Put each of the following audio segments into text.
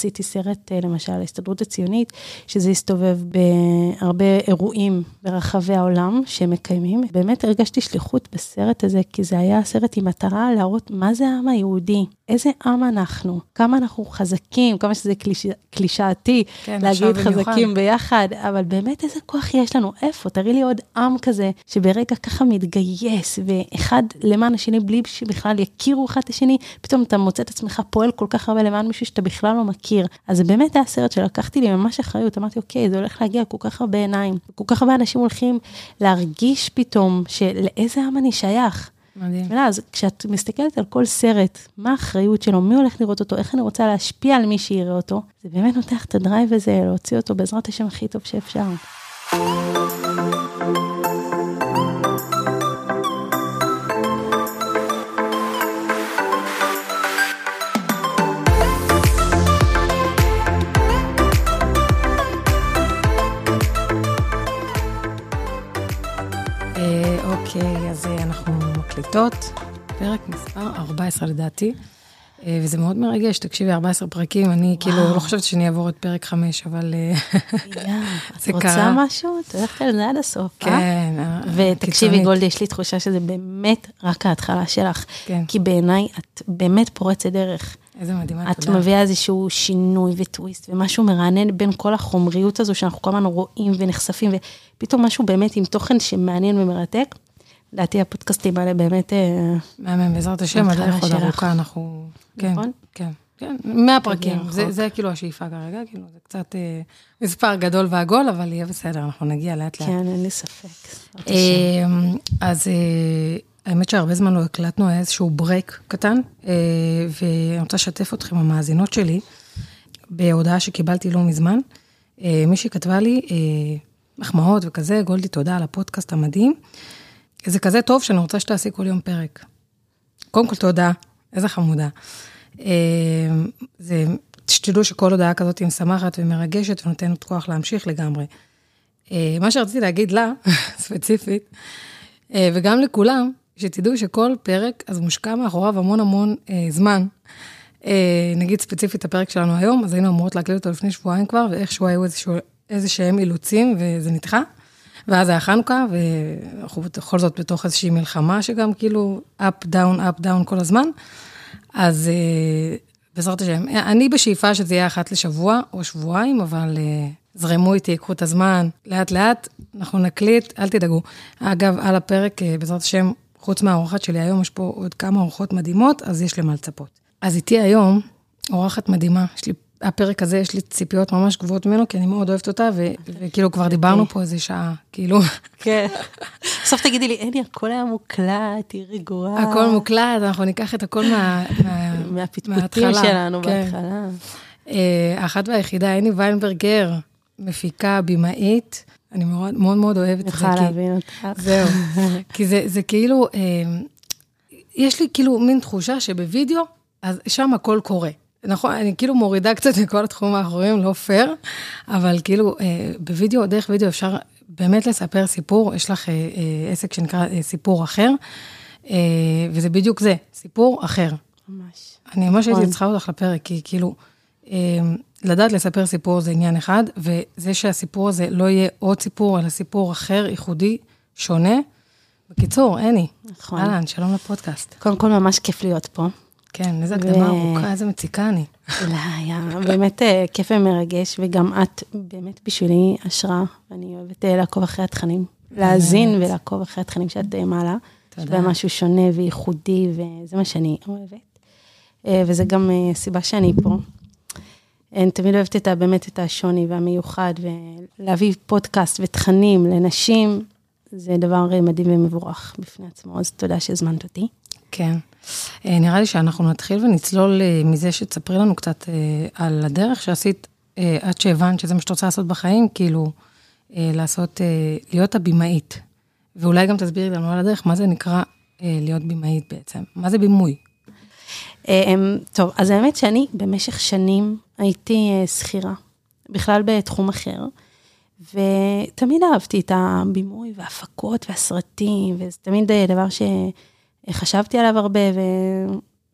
עשיתי סרט, למשל, ההסתדרות הציונית, שזה הסתובב בהרבה אירועים ברחבי העולם שהם מקיימים. באמת הרגשתי שליחות בסרט הזה, כי זה היה סרט עם מטרה להראות מה זה העם היהודי, איזה עם אנחנו, כמה אנחנו חזקים, כמה שזה קליש... קלישאתי כן, להגיד חזקים ביחד, אבל באמת איזה כוח יש לנו, איפה? תראי לי עוד עם כזה, שברגע ככה מתגייס, ואחד למען השני, בלי שבכלל יכירו אחד את השני, פתאום אתה מוצא את עצמך פועל כל כך הרבה למען מישהו שאתה בכלל לא מכיר. אז זה באמת היה סרט שלקחתי לי ממש אחריות, אמרתי, אוקיי, זה הולך להגיע כל כך הרבה עיניים, כל כך הרבה אנשים הולכים להרגיש פתאום שלאיזה עם אני שייך. מדהים. ואז כשאת מסתכלת על כל סרט, מה האחריות שלו, מי הולך לראות אותו, איך אני רוצה להשפיע על מי שיראה אותו, זה באמת נותן לך את הדרייב הזה, להוציא אותו בעזרת השם הכי טוב שאפשר. אוקיי, אז אה, אנחנו מקליטות, פרק מספר 14 לדעתי, אה, וזה מאוד מרגש, תקשיבי, 14 פרקים, אני כאילו לא חושבת שאני אעבור את פרק 5, אבל אה, זה קרה. את רוצה משהו? את הולכת על זה עד הסוף, אה? כן, ותקשיבי, גולדי, יש לי תחושה שזה באמת רק ההתחלה שלך, כן. כי בעיניי את באמת פורצת דרך. איזה מדהימה, תודה. את מביאה איזשהו שינוי וטוויסט ומשהו מרענן בין כל החומריות הזו שאנחנו כל הזמן רואים ונחשפים, ופתאום משהו באמת עם תוכן שמעניין ומרתק. לדעתי הפודקאסטים האלה באמת... אה, מהמם, בעזרת השם, הדרך עוד ארוכה, אנחנו... כן, נכון? כן, כן, 100 פרקים, זה, זה כאילו השאיפה כרגע, כאילו זה קצת אה, מספר גדול ועגול, אבל יהיה בסדר, אנחנו נגיע לאט לאט. כן, אין לי ספק. אה, אז אה, האמת שהרבה זמן לא הקלטנו, היה איזשהו ברייק קטן, אה, ואני רוצה לשתף אתכם, המאזינות שלי, בהודעה שקיבלתי לא מזמן. אה, מישהי כתבה לי, אה, מחמאות וכזה, גולדי, תודה על הפודקאסט המדהים. זה כזה טוב שאני רוצה שתעשי כל יום פרק. קודם כל, תודה, איזה חמודה. זה, שתדעו שכל הודעה כזאת היא משמחת ומרגשת ונותנת כוח להמשיך לגמרי. מה שרציתי להגיד לה, ספציפית, וגם לכולם, שתדעו שכל פרק, אז מושקע מאחוריו המון המון אה, זמן. נגיד ספציפית הפרק שלנו היום, אז היינו אמורות להקליט אותו לפני שבועיים כבר, ואיכשהו היו איזה שהם אילוצים, וזה נדחה. ואז היה חנוכה, ואנחנו בכל זאת בתוך איזושהי מלחמה, שגם כאילו up, down, up, down כל הזמן. אז אה, בעזרת השם, אני בשאיפה שזה יהיה אחת לשבוע או שבועיים, אבל אה, זרמו איתי, קחו את הזמן, לאט לאט, אנחנו נקליט, אל תדאגו. אגב, על הפרק, אה, בעזרת השם, חוץ מהאורחת שלי היום, יש פה עוד כמה אורחות מדהימות, אז יש למה לצפות. אז איתי היום, אורחת מדהימה, יש לי, הפרק הזה, יש לי ציפיות ממש גבוהות ממנו, כי אני מאוד אוהבת אותה, ו, וכאילו כבר דיברנו פה איזה שעה, כאילו. כן. בסוף תגידי לי, לי, הכל היה מוקלט, תהיי רגועה. הכל מוקלט, אנחנו ניקח את הכל מה... מהפטפוטים שלנו כן. בהתחלה. אה, האחת והיחידה, הני ויינברגר, מפיקה, במאית. אני מאוד מאוד, מאוד אוהבת את זה. יכולה להבין אותך. זהו. כי זה, זה כאילו, אה, יש לי כאילו מין תחושה שבווידאו, אז שם הכל קורה. נכון, אני כאילו מורידה קצת מכל התחומים האחרים, לא פייר, אבל כאילו אה, בווידאו, דרך וידאו אפשר באמת לספר סיפור, יש לך אה, אה, עסק שנקרא סיפור אחר, וזה בדיוק זה, סיפור אחר. ממש. אני ממש הייתי נכון. צריכה אותך לפרק, כי כאילו, לדעת לספר סיפור זה עניין אחד, וזה שהסיפור הזה לא יהיה עוד סיפור, אלא סיפור אחר, ייחודי, שונה. בקיצור, הני, נכון. אהלן, שלום לפודקאסט. קודם כל, ממש כיף להיות פה. כן, איזה הקדמה ארוכה, איזה מציקה אני. לא, היה באמת אה, כיף ומרגש, וגם את באמת בשבילי השראה, ואני אוהבת אה, לעקוב אחרי התכנים, להאזין ולעקוב אחרי התכנים שאת אה, מעלה. תודה. יש בהם משהו שונה וייחודי, וזה מה שאני אוהבת. וזה גם סיבה שאני פה. אני תמיד אוהבת את, באמת את השוני והמיוחד, ולהביא פודקאסט ותכנים לנשים, זה דבר מדהים ומבורך בפני עצמו, אז תודה שהזמנת אותי. כן. אה, נראה לי שאנחנו נתחיל ונצלול אה, מזה שתספרי לנו קצת אה, על הדרך שעשית עד שהבנת שזה מה שאת רוצה לעשות בחיים, כאילו, לעשות, להיות הבמאית. ואולי גם תסבירי לנו על הדרך, מה זה נקרא להיות במאית בעצם? מה זה בימוי? טוב, אז האמת שאני במשך שנים הייתי שכירה, בכלל בתחום אחר, ותמיד אהבתי את הבימוי וההפקות והסרטים, וזה תמיד דבר ש... חשבתי עליו הרבה,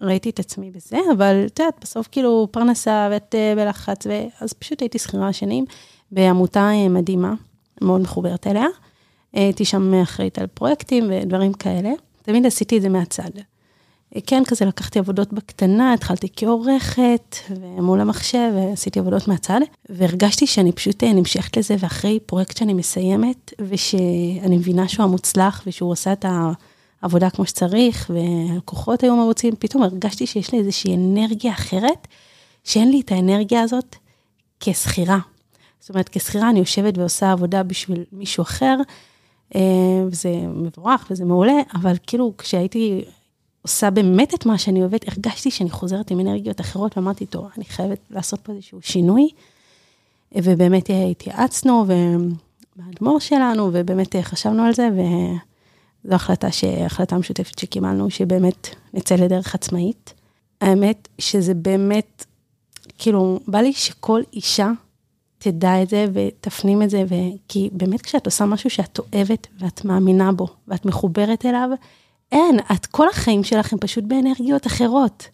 ראיתי את עצמי בזה, אבל את יודעת, בסוף כאילו פרנסה ואת אה, בלחץ, אז פשוט הייתי שכירה שנים בעמותה אה, מדהימה, מאוד מחוברת אליה. הייתי שם אחראית על פרויקטים ודברים כאלה. תמיד עשיתי את זה מהצד. כן, כזה לקחתי עבודות בקטנה, התחלתי כעורכת, ומול המחשב, ועשיתי עבודות מהצד, והרגשתי שאני פשוט אה, נמשכת לזה, ואחרי פרויקט שאני מסיימת, ושאני מבינה שהוא המוצלח, ושהוא עושה את העבודה כמו שצריך, והלקוחות היו מרוצים, פתאום הרגשתי שיש לי איזושהי אנרגיה אחרת, שאין לי את האנרגיה הזאת כשכירה. זאת אומרת, כשכירה אני יושבת ועושה עבודה בשביל מישהו אחר, אה, וזה מבורך וזה מעולה, אבל כאילו כשהייתי עושה באמת את מה שאני אוהבת, הרגשתי שאני חוזרת עם אנרגיות אחרות, ואמרתי, טוב, אני חייבת לעשות פה איזשהו שינוי. ובאמת התייעצנו, והאדמו"ר שלנו, ובאמת חשבנו על זה, וזו החלטה, ש... החלטה משותפת שקיבלנו, שבאמת נצא לדרך עצמאית. האמת שזה באמת, כאילו, בא לי שכל אישה תדע את זה ותפנים את זה, ו... כי באמת כשאת עושה משהו שאת אוהבת ואת מאמינה בו, ואת מחוברת אליו, אין, את כל החיים שלך הם פשוט באנרגיות אחרות.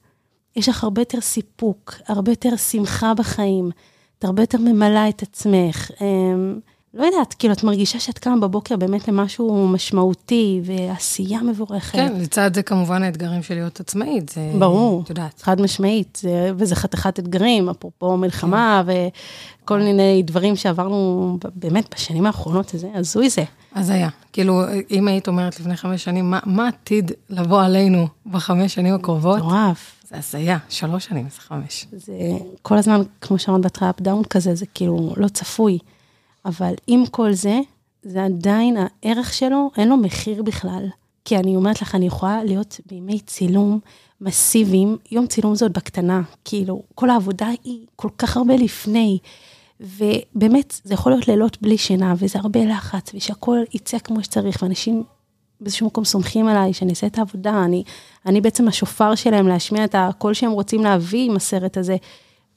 יש לך הרבה יותר סיפוק, הרבה יותר שמחה בחיים, את הרבה יותר ממלאה את עצמך. אמ, לא יודעת, כאילו, את מרגישה שאת קמה בבוקר באמת למשהו משמעותי ועשייה מבורכת. כן, לצד זה כמובן האתגרים של להיות עצמאית, זה... ברור, את יודעת. חד משמעית, זה, וזה חתיכת אתגרים, אפרופו מלחמה כן. וכל מיני דברים שעברנו באמת בשנים האחרונות, זה הזוי זה. אז היה. כאילו, אם היית אומרת לפני חמש שנים, מה, מה עתיד לבוא עלינו בחמש שנים הקרובות? מטורף. זה הזיה, שלוש שנים, זה חמש. זה כל הזמן, כמו שאמרת בהתחלה, up-down כזה, זה כאילו לא צפוי. אבל עם כל זה, זה עדיין, הערך שלו, אין לו מחיר בכלל. כי אני אומרת לך, אני יכולה להיות בימי צילום מסיביים, יום צילום זאת בקטנה, כאילו, כל העבודה היא כל כך הרבה לפני. ובאמת, זה יכול להיות לילות בלי שינה, וזה הרבה לחץ, ושהכול יצא כמו שצריך, ואנשים באיזשהו מקום סומכים עליי, שאני אעשה את העבודה, אני, אני בעצם השופר שלהם להשמיע את הקול שהם רוצים להביא עם הסרט הזה,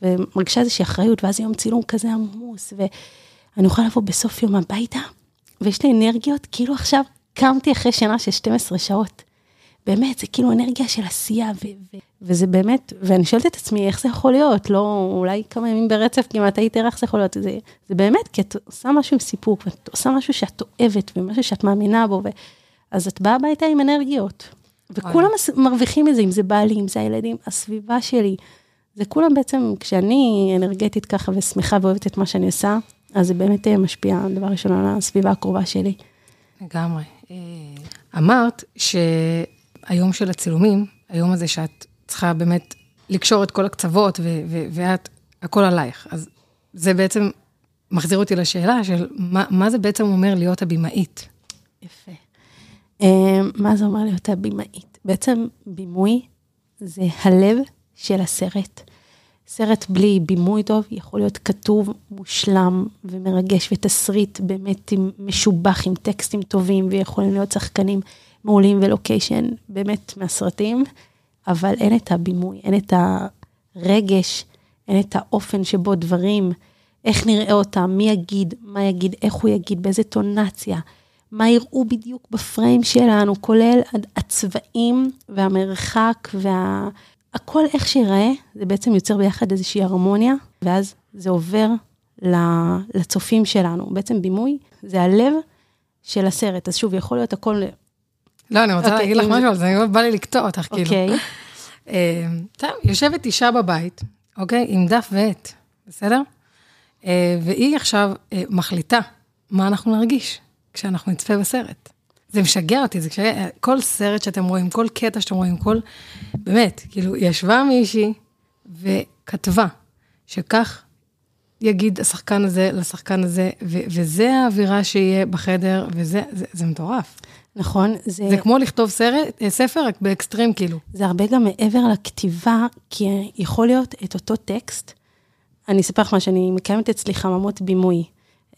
ומרגישה איזושהי אחריות, ואז יום צילום כזה עמוס, ואני אוכל לבוא בסוף יום הביתה, ויש לי אנרגיות, כאילו עכשיו קמתי אחרי שינה של 12 שעות. באמת, זה כאילו אנרגיה של עשייה, ו- ו- וזה באמת, ואני שואלת את עצמי, איך זה יכול להיות? לא, אולי כמה ימים ברצף כמעט הייתי, איך זה יכול להיות? זה, זה באמת, כי את עושה משהו עם סיפוק, ואת עושה משהו שאת אוהבת, ומשהו שאת מאמינה בו, ו... אז את באה הביתה עם אנרגיות. וכולם מרוויחים את זה, אם זה בעלי, אם זה הילדים, הסביבה שלי. זה כולם בעצם, כשאני אנרגטית ככה ושמחה ואוהבת את מה שאני עושה, אז זה באמת משפיע, דבר ראשון, על הסביבה הקרובה שלי. לגמרי. אה, אמרת שהיום של הצילומים, היום הזה שאת צריכה באמת לקשור את כל הקצוות, ואת, הכל עלייך. אז זה בעצם מחזיר אותי לשאלה של מה, מה זה בעצם אומר להיות הבמאית. יפה. אמ, מה זה אומר להיות הבמאית? בעצם בימוי זה הלב של הסרט. סרט בלי בימוי טוב יכול להיות כתוב, מושלם ומרגש, ותסריט באמת עם, משובח עם טקסטים טובים, ויכולים להיות שחקנים מעולים ולוקיישן באמת מהסרטים, אבל אין את הבימוי, אין את הרגש, אין את האופן שבו דברים, איך נראה אותם, מי יגיד, מה יגיד, איך הוא יגיד, באיזה טונציה, מה יראו בדיוק בפריים שלנו, כולל הצבעים והמרחק וה... הכל איך שיראה, זה בעצם יוצר ביחד איזושהי הרמוניה, ואז זה עובר לצופים שלנו. בעצם בימוי זה הלב של הסרט. אז שוב, יכול להיות הכל לא, אני רוצה okay, אוקיי, להגיד לך משהו על זה, בא לי לקטוע אותך, כאילו. אוקיי. אה, טוב, יושבת אישה בבית, אוקיי? עם דף ועט, בסדר? אה, והיא עכשיו אה, מחליטה מה אנחנו נרגיש כשאנחנו נצפה בסרט. זה משגע אותי, זה כשכל כל סרט שאתם רואים, כל קטע שאתם רואים, כל... באמת, כאילו, ישבה מישהי וכתבה שכך יגיד השחקן הזה לשחקן הזה, ו- וזה האווירה שיהיה בחדר, וזה זה, זה מטורף. נכון, זה... זה כמו לכתוב סרט, אה, ספר, רק באקסטרים כאילו. זה הרבה גם מעבר לכתיבה, כי יכול להיות את אותו טקסט. אני אספר לך מה שאני מקיימת אצלי חממות בימוי.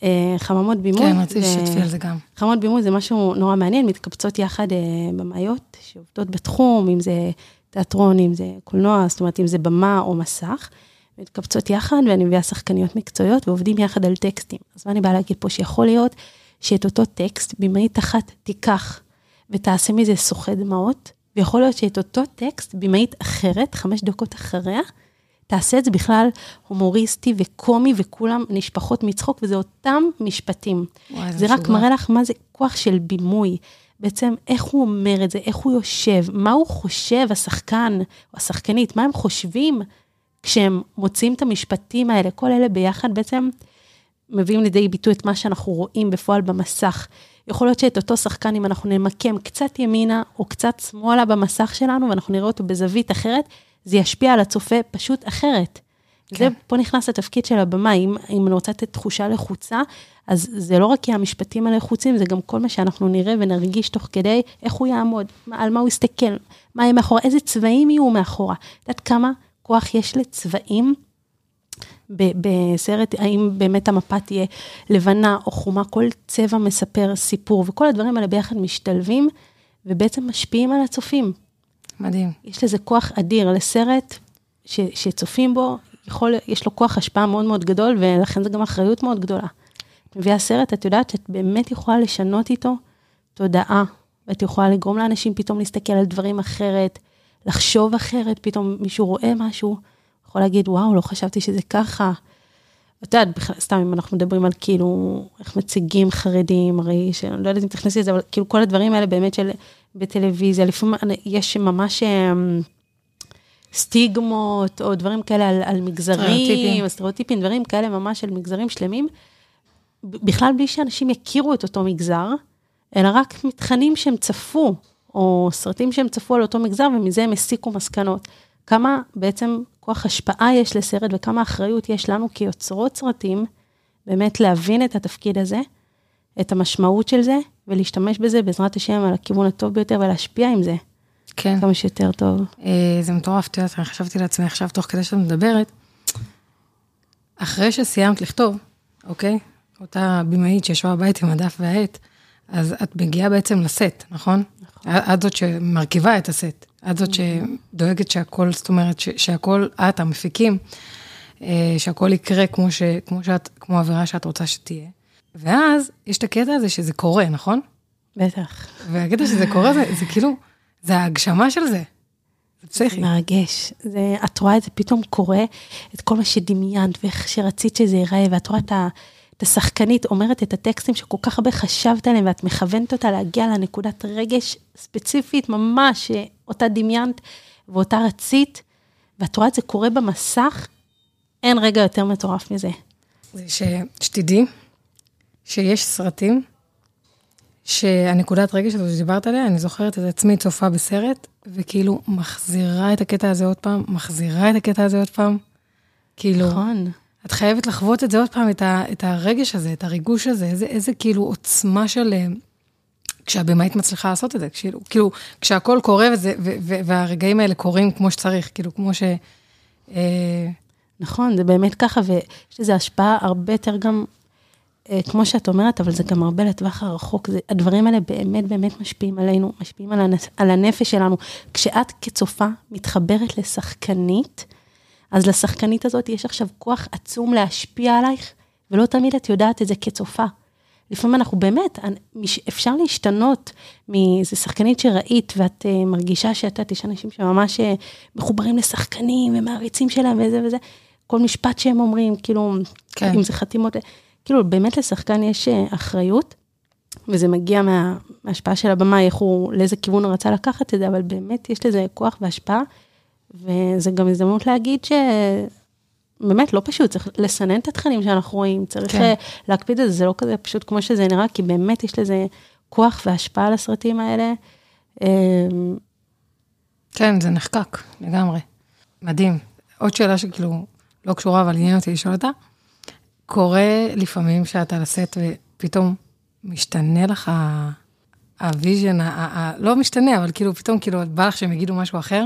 אה, חממות בימוי. כן, רציתי שתשתפי על זה גם. חממות בימוי זה משהו נורא מעניין, מתקבצות יחד אה, במאיות שעובדות בתחום, אם זה תיאטרון, אם זה קולנוע, זאת אומרת, אם זה במה או מסך. מתקבצות יחד, ואני מביאה שחקניות מקצועיות, ועובדים יחד על טקסטים. אז מה אני באה להגיד פה? שיכול להיות שאת אותו טקסט, במאית אחת תיקח ותעשה מזה סוחט דמעות, ויכול להיות שאת אותו טקסט, במאית אחרת, חמש דקות אחריה, תעשה את זה בכלל הומוריסטי וקומי, וכולם נשפחות מצחוק, וזה אותם משפטים. וואי, זה רק מראה לך מה זה כוח של בימוי. בעצם איך הוא אומר את זה, איך הוא יושב, מה הוא חושב, השחקן או השחקנית, מה הם חושבים כשהם מוצאים את המשפטים האלה, כל אלה ביחד בעצם מביאים לידי ביטוי את מה שאנחנו רואים בפועל במסך. יכול להיות שאת אותו שחקן, אם אנחנו נמקם קצת ימינה או קצת שמאלה במסך שלנו, ואנחנו נראה אותו בזווית אחרת, זה ישפיע על הצופה פשוט אחרת. כן. זה, פה נכנס התפקיד של הבמה, אם, אם אני רוצה לתת תחושה לחוצה, אז זה לא רק יהיה המשפטים הלחוצים, זה גם כל מה שאנחנו נראה ונרגיש תוך כדי, איך הוא יעמוד, מה, על מה הוא יסתכל, מה יהיה מאחורה, איזה צבעים יהיו מאחורה. את יודעת כמה כוח יש לצבעים בסרט, האם באמת המפה תהיה לבנה או חומה, כל צבע מספר סיפור, וכל הדברים האלה ביחד משתלבים, ובעצם משפיעים על הצופים. מדהים. יש לזה כוח אדיר לסרט ש, שצופים בו, יכול, יש לו כוח השפעה מאוד מאוד גדול, ולכן זו גם אחריות מאוד גדולה. את מביאה סרט, את יודעת שאת באמת יכולה לשנות איתו תודעה, ואת יכולה לגרום לאנשים פתאום להסתכל על דברים אחרת, לחשוב אחרת, פתאום מישהו רואה משהו, יכול להגיד, וואו, לא חשבתי שזה ככה. את יודעת, סתם אם אנחנו מדברים על כאילו, איך מציגים חרדים, הרי שאני לא יודעת אם תכנסי לזה, אבל כאילו כל הדברים האלה באמת של בטלוויזיה, לפעמים יש ממש אמ, סטיגמות, או דברים כאלה על, על מגזרים, סטריאוטיפים, דברים כאלה ממש של מגזרים שלמים, בכלל בלי שאנשים יכירו את אותו מגזר, אלא רק מתכנים שהם צפו, או סרטים שהם צפו על אותו מגזר, ומזה הם הסיקו מסקנות. כמה בעצם כוח השפעה יש לסרט וכמה אחריות יש לנו כיוצרות סרטים, באמת להבין את התפקיד הזה, את המשמעות של זה, ולהשתמש בזה בעזרת השם על הכיוון הטוב ביותר ולהשפיע עם זה. כן. כמה שיותר טוב. אה, זה מטורף, את יודעת, אני חשבתי לעצמי עכשיו, תוך כדי שאת מדברת, אחרי שסיימת לכתוב, אוקיי? אותה במאית שישבה בבית עם הדף והעט, אז את מגיעה בעצם לסט, נכון? נכון. את זאת שמרכיבה את הסט. את זאת שדואגת שהכל, זאת אומרת, שהכל, את, המפיקים, אה, שהכל יקרה כמו, ש, כמו, שאת, כמו עבירה שאת רוצה שתהיה. ואז יש את הקטע הזה שזה קורה, נכון? בטח. והקטע שזה קורה, זה, זה כאילו, זה ההגשמה של זה. זה פסיכי. מרגש. זה, את רואה את זה פתאום קורה, את כל מה שדמיינת ואיך שרצית שזה ייראה, ואת רואה את ה... את השחקנית אומרת את הטקסטים שכל כך הרבה חשבת עליהם, ואת מכוונת אותה להגיע לנקודת רגש ספציפית ממש, שאותה דמיינת ואותה רצית, ואת רואה את זה קורה במסך, אין רגע יותר מטורף מזה. זה ש... שתדעי שיש סרטים שהנקודת רגש הזו שדיברת עליה, אני זוכרת את עצמי צופה בסרט, וכאילו מחזירה את הקטע הזה עוד פעם, מחזירה את הקטע הזה עוד פעם. כאילו, נכון. את חייבת לחוות את זה עוד פעם, את, ה, את הרגש הזה, את הריגוש הזה, איזה, איזה כאילו עוצמה של... כשהבמאית מצליחה לעשות את זה, כאילו, כאילו כשהכול קורה וזה, ו, ו, והרגעים האלה קורים כמו שצריך, כאילו, כמו ש... אה... נכון, זה באמת ככה, ויש לזה השפעה הרבה יותר גם, אה, כמו שאת אומרת, אבל זה גם הרבה לטווח הרחוק. זה, הדברים האלה באמת באמת משפיעים עלינו, משפיעים על, הנפ, על הנפש שלנו. כשאת כצופה מתחברת לשחקנית, אז לשחקנית הזאת יש עכשיו כוח עצום להשפיע עלייך, ולא תמיד את יודעת את זה כצופה. לפעמים אנחנו באמת, אפשר להשתנות מאיזה שחקנית שראית, ואת uh, מרגישה שאת יודעת, יש אנשים שממש uh, מחוברים לשחקנים ומעריצים שלהם וזה וזה, כל משפט שהם אומרים, כאילו, כן. אם זה חתימות, כאילו, באמת לשחקן יש אחריות, וזה מגיע מה, מההשפעה של הבמה, איך הוא, לאיזה כיוון הוא רצה לקחת את זה, אבל באמת יש לזה כוח והשפעה וזו גם הזדמנות להגיד ש... באמת לא פשוט, צריך לסנן את התכנים שאנחנו רואים, צריך כן. להקפיד על זה, זה לא כזה פשוט כמו שזה נראה, כי באמת יש לזה כוח והשפעה על הסרטים האלה. אמ, כן, זה נחקק, לגמרי. מדהים. עוד שאלה שכאילו לא קשורה, אבל עניין אותי לשאול אותה. קורה לפעמים שאתה על הסט ופתאום משתנה לך ה vision, לא משתנה, אבל כאילו פתאום כאילו בא לך שהם יגידו משהו אחר?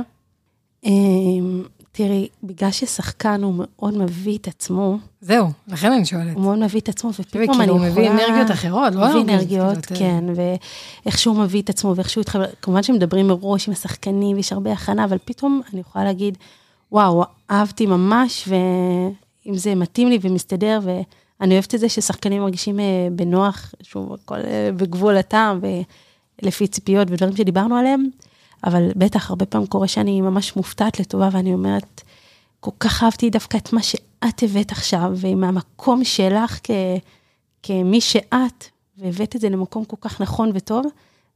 תראי, בגלל ששחקן הוא מאוד מביא את עצמו. זהו, לכן אני שואלת. הוא מאוד מביא את עצמו, ופתאום אני יכולה... כאילו, הוא מביא אנרגיות אחרות, לא? מביא אנרגיות, כן, ואיך שהוא מביא את עצמו, ואיך שהוא התחבר, כמובן שמדברים מראש עם השחקנים, ויש הרבה הכנה, אבל פתאום אני יכולה להגיד, וואו, אהבתי ממש, ואם זה מתאים לי ומסתדר, ואני אוהבת את זה ששחקנים מרגישים אה, בנוח, שוב, הכל אה, בגבול הטעם, ולפי ציפיות ודברים שדיברנו עליהם. אבל בטח הרבה פעמים קורה שאני ממש מופתעת לטובה, ואני אומרת, כל כך אהבתי דווקא את מה שאת הבאת עכשיו, ועם המקום שלך כ, כמי שאת, והבאת את זה למקום כל כך נכון וטוב,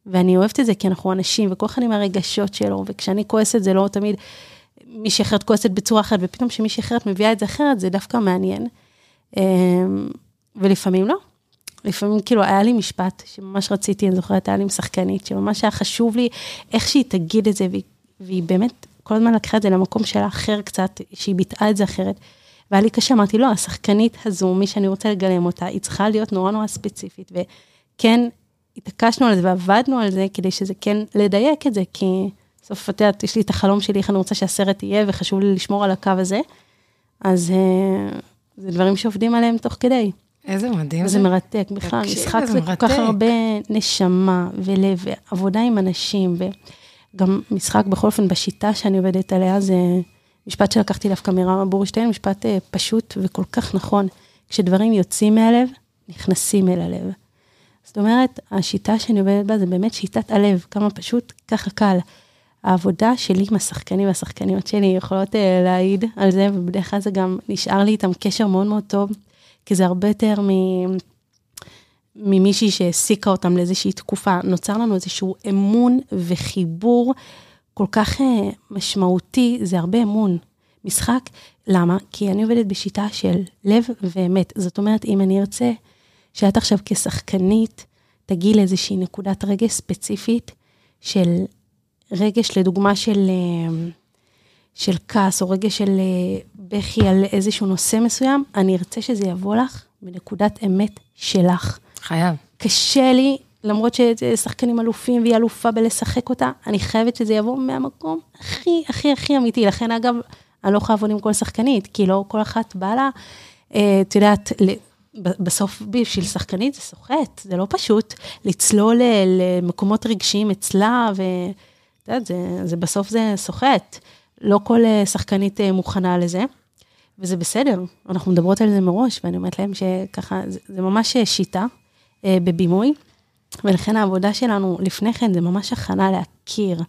ואני אוהבת את זה כי אנחנו אנשים, וכל אחד עם הרגשות שלו, וכשאני כועסת זה לא תמיד מישהי אחרת כועסת בצורה אחרת, ופתאום כשמישהי אחרת מביאה את זה אחרת, זה דווקא מעניין. אמ, ולפעמים לא. לפעמים כאילו היה לי משפט שממש רציתי, אני זוכרת, היה לי עם שחקנית, שממש היה חשוב לי איך שהיא תגיד את זה, והיא, והיא באמת כל הזמן לקחה את זה למקום שלה אחר קצת, שהיא ביטאה את זה אחרת. והיה לי קשה, אמרתי, לא, השחקנית הזו, מי שאני רוצה לגלם אותה, היא צריכה להיות נורא נורא ספציפית, וכן, התעקשנו על זה ועבדנו על זה, כדי שזה כן, לדייק את זה, כי בסוף, את יודעת, יש לי את החלום שלי, איך אני רוצה שהסרט יהיה, וחשוב לי לשמור על הקו הזה. אז אה, זה דברים שעובדים עליהם תוך כדי. איזה מדהים. זה מרתק, בכלל, משחק זה כל כך הרבה נשמה ולב, ועבודה עם אנשים, וגם משחק, בכל אופן, בשיטה שאני עובדת עליה, זה משפט שלקחתי דווקא מרמה בורשטיין, משפט אה, פשוט וכל כך נכון. כשדברים יוצאים מהלב, נכנסים אל הלב. זאת אומרת, השיטה שאני עובדת בה זה באמת שיטת הלב, כמה פשוט, ככה קל. העבודה שלי עם השחקנים והשחקניות שלי יכולות uh, להעיד על זה, ובדרך כלל זה גם נשאר לי איתם קשר מאוד מאוד טוב, כי זה הרבה יותר מ... ממישהי שהעסיקה אותם לאיזושהי תקופה. נוצר לנו איזשהו אמון וחיבור כל כך uh, משמעותי, זה הרבה אמון. משחק, למה? כי אני עובדת בשיטה של לב ואמת. זאת אומרת, אם אני ארצה שאת עכשיו כשחקנית תגיעי לאיזושהי נקודת רגש ספציפית של רגש, לדוגמה, של, אה, של כעס, או רגש של אה, בכי על איזשהו נושא מסוים, אני ארצה שזה יבוא לך בנקודת אמת שלך. חייב. קשה לי, למרות ששחקנים אלופים והיא אלופה בלשחק אותה, אני חייבת שזה יבוא מהמקום הכי, הכי, הכי אמיתי. לכן, אגב, אני לא יכולה לעבוד עם כל שחקנית, כי לא כל אחת באה לה, אה, את יודעת, בסוף בשביל שחקנית זה סוחט, זה לא פשוט לצלול למקומות רגשיים אצלה, ו... את יודעת, זה, זה בסוף זה סוחט. לא כל אה, שחקנית אה, מוכנה לזה, וזה בסדר, אנחנו מדברות על זה מראש, ואני אומרת להם שככה, זה, ממש אה, שיטה בבימוי, ולכן העבודה שלנו לפני כן זה ממש הכנה להכיר,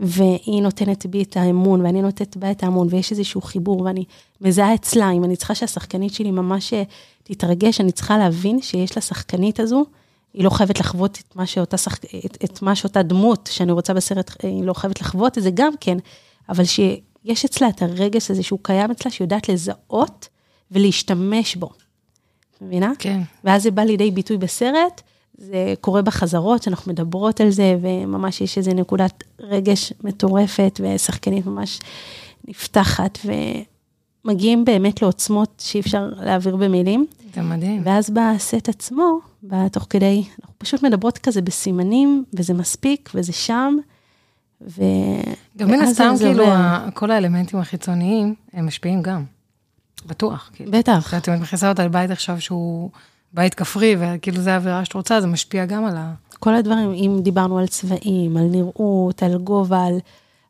והיא נותנת בי את האמון, ואני נותנת בה את האמון, ויש איזשהו חיבור, ואני מזהה אצלה, אם אני צריכה שהשחקנית שלי ממש תתרגש, אני צריכה להבין שיש לשחקנית הזו, היא לא חייבת לחוות את מה שאותה, שח... את, את מה שאותה דמות שאני רוצה בסרט, היא לא חייבת לחוות את זה גם כן, אבל שיש אצלה את הרגש הזה שהוא קיים אצלה, שהיא יודעת לזהות ולהשתמש בו. מבינה? כן. ואז זה בא לידי ביטוי בסרט, זה קורה בחזרות, שאנחנו מדברות על זה, וממש יש איזו נקודת רגש מטורפת, ושחקנית ממש נפתחת, ומגיעים באמת לעוצמות שאי אפשר להעביר במילים. זה מדהים. ואז בסט עצמו, בתוך כדי, אנחנו פשוט מדברות כזה בסימנים, וזה מספיק, וזה שם, ו... גם מן הסתם, כאילו, כל האלמנטים החיצוניים, הם משפיעים גם. בטוח. כאילו. בטח. כשאת מכניסה אותה לבית עכשיו שהוא בית כפרי, וכאילו זה האווירה שאת רוצה, זה משפיע גם על ה... כל הדברים, אם דיברנו על צבעים, על נראות, על גובה, על,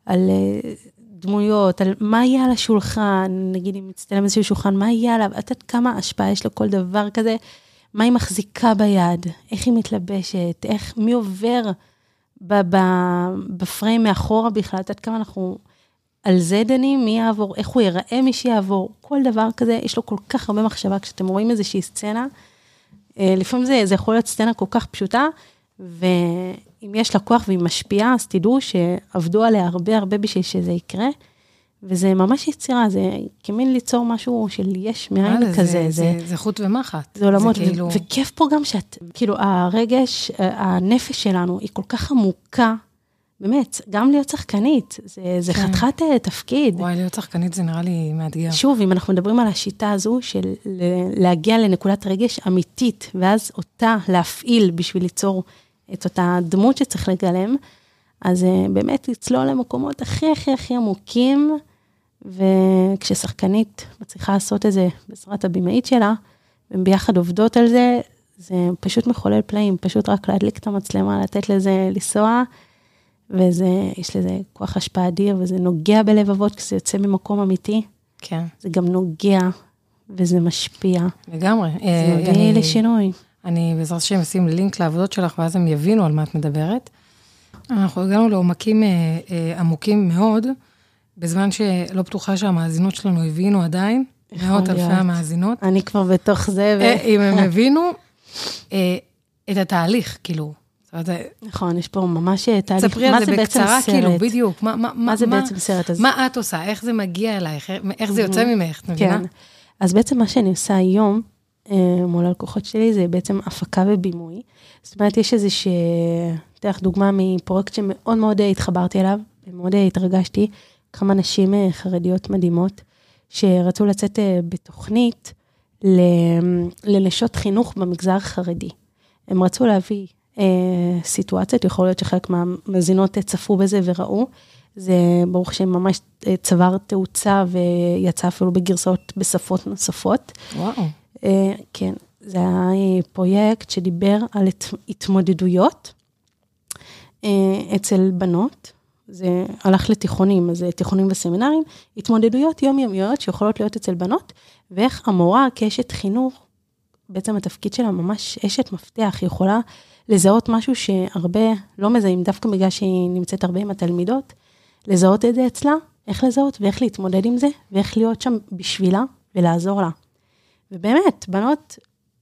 על אה, דמויות, על מה יהיה על השולחן, נגיד אם מצטלם איזשהו שולחן, מה יהיה עליו, את יודעת כמה השפעה יש לכל דבר כזה, מה היא מחזיקה ביד, איך היא מתלבשת, איך, מי עובר בפריים מאחורה בכלל, את יודעת כמה אנחנו על זה דנים, מי יעבור, איך הוא ייראה מי שיעבור, כל דבר כזה, יש לו כל כך הרבה מחשבה, כשאתם רואים איזושהי סצנה, אה, לפעמים זה, זה יכול להיות סצנה כל כך פשוטה, ו... אם יש לה כוח והיא משפיעה, אז תדעו שעבדו עליה הרבה הרבה בשביל שזה יקרה. וזה ממש יצירה, זה כמין ליצור משהו של יש מאין כזה. זה, זה, זה, זה חוט ומחט. זה עולמות, זה כאילו... וכיף פה גם שאת, כאילו, הרגש, הנפש שלנו היא כל כך עמוקה, באמת, גם להיות שחקנית, זה, זה כן. חתיכת אה, תפקיד. וואי, להיות שחקנית זה נראה לי מאתגר. שוב, אם אנחנו מדברים על השיטה הזו של להגיע לנקודת רגש אמיתית, ואז אותה להפעיל בשביל ליצור את אותה דמות שצריך לגלם, אז אה, באמת לצלול למקומות הכי הכי הכי עמוקים, וכששחקנית מצליחה לעשות את זה בעזרת הבמאית שלה, והן ביחד עובדות על זה, זה פשוט מחולל פלאים, פשוט רק להדליק את המצלמה, לתת לזה לנסוע, ויש לזה כוח השפעה אדיר, וזה נוגע בלבבות כשזה יוצא ממקום אמיתי. כן. זה גם נוגע, וזה משפיע. לגמרי. זה אה, מביא לשינוי. אני בעזרת השם אשים לינק לעבודות שלך, ואז הם יבינו על מה את מדברת. אנחנו הגענו לעומקים אה, אה, עמוקים מאוד, בזמן שלא בטוחה שהמאזינות שלנו הבינו עדיין, מאות אלפי. המאזינות. אני כבר בתוך זה. אה, אם הם הבינו אה, את התהליך, כאילו. נכון, יש פה ממש אה, תהליך. תספרי מה על זה בקצרה? כאילו, בדיוק. מה, מה, מה זה בעצם סרט? מה את עושה? איך זה מגיע אלייך? איך זה יוצא ממך, את מבינה? כן. אז בעצם מה שאני עושה היום מול הלקוחות שלי זה בעצם הפקה ובימוי. זאת אומרת, יש איזה ש... אתן לך דוגמה מפרויקט שמאוד מאוד התחברתי אליו, ומאוד התרגשתי. כמה נשים אה, חרדיות מדהימות, שרצו לצאת אה, בתוכנית לנשות חינוך במגזר החרדי. הם רצו להביא אה, סיטואציות, יכול להיות שחלק מהמאזינות אה, צפו בזה וראו. זה ברוך השם ממש צבר תאוצה ויצא אפילו בגרסאות בשפות נוספות. וואו. כן, זה היה פרויקט שדיבר על הת- התמודדויות אצל בנות. זה הלך לתיכונים, אז זה תיכונים וסמינרים, התמודדויות יומיומיות שיכולות להיות אצל בנות, ואיך המורה כאשת חינוך, בעצם התפקיד שלה ממש אשת מפתח, היא יכולה לזהות משהו שהרבה לא מזהים, דווקא בגלל שהיא נמצאת הרבה עם התלמידות, לזהות את זה אצלה, איך לזהות ואיך להתמודד עם זה, ואיך להיות שם בשבילה ולעזור לה. ובאמת, בנות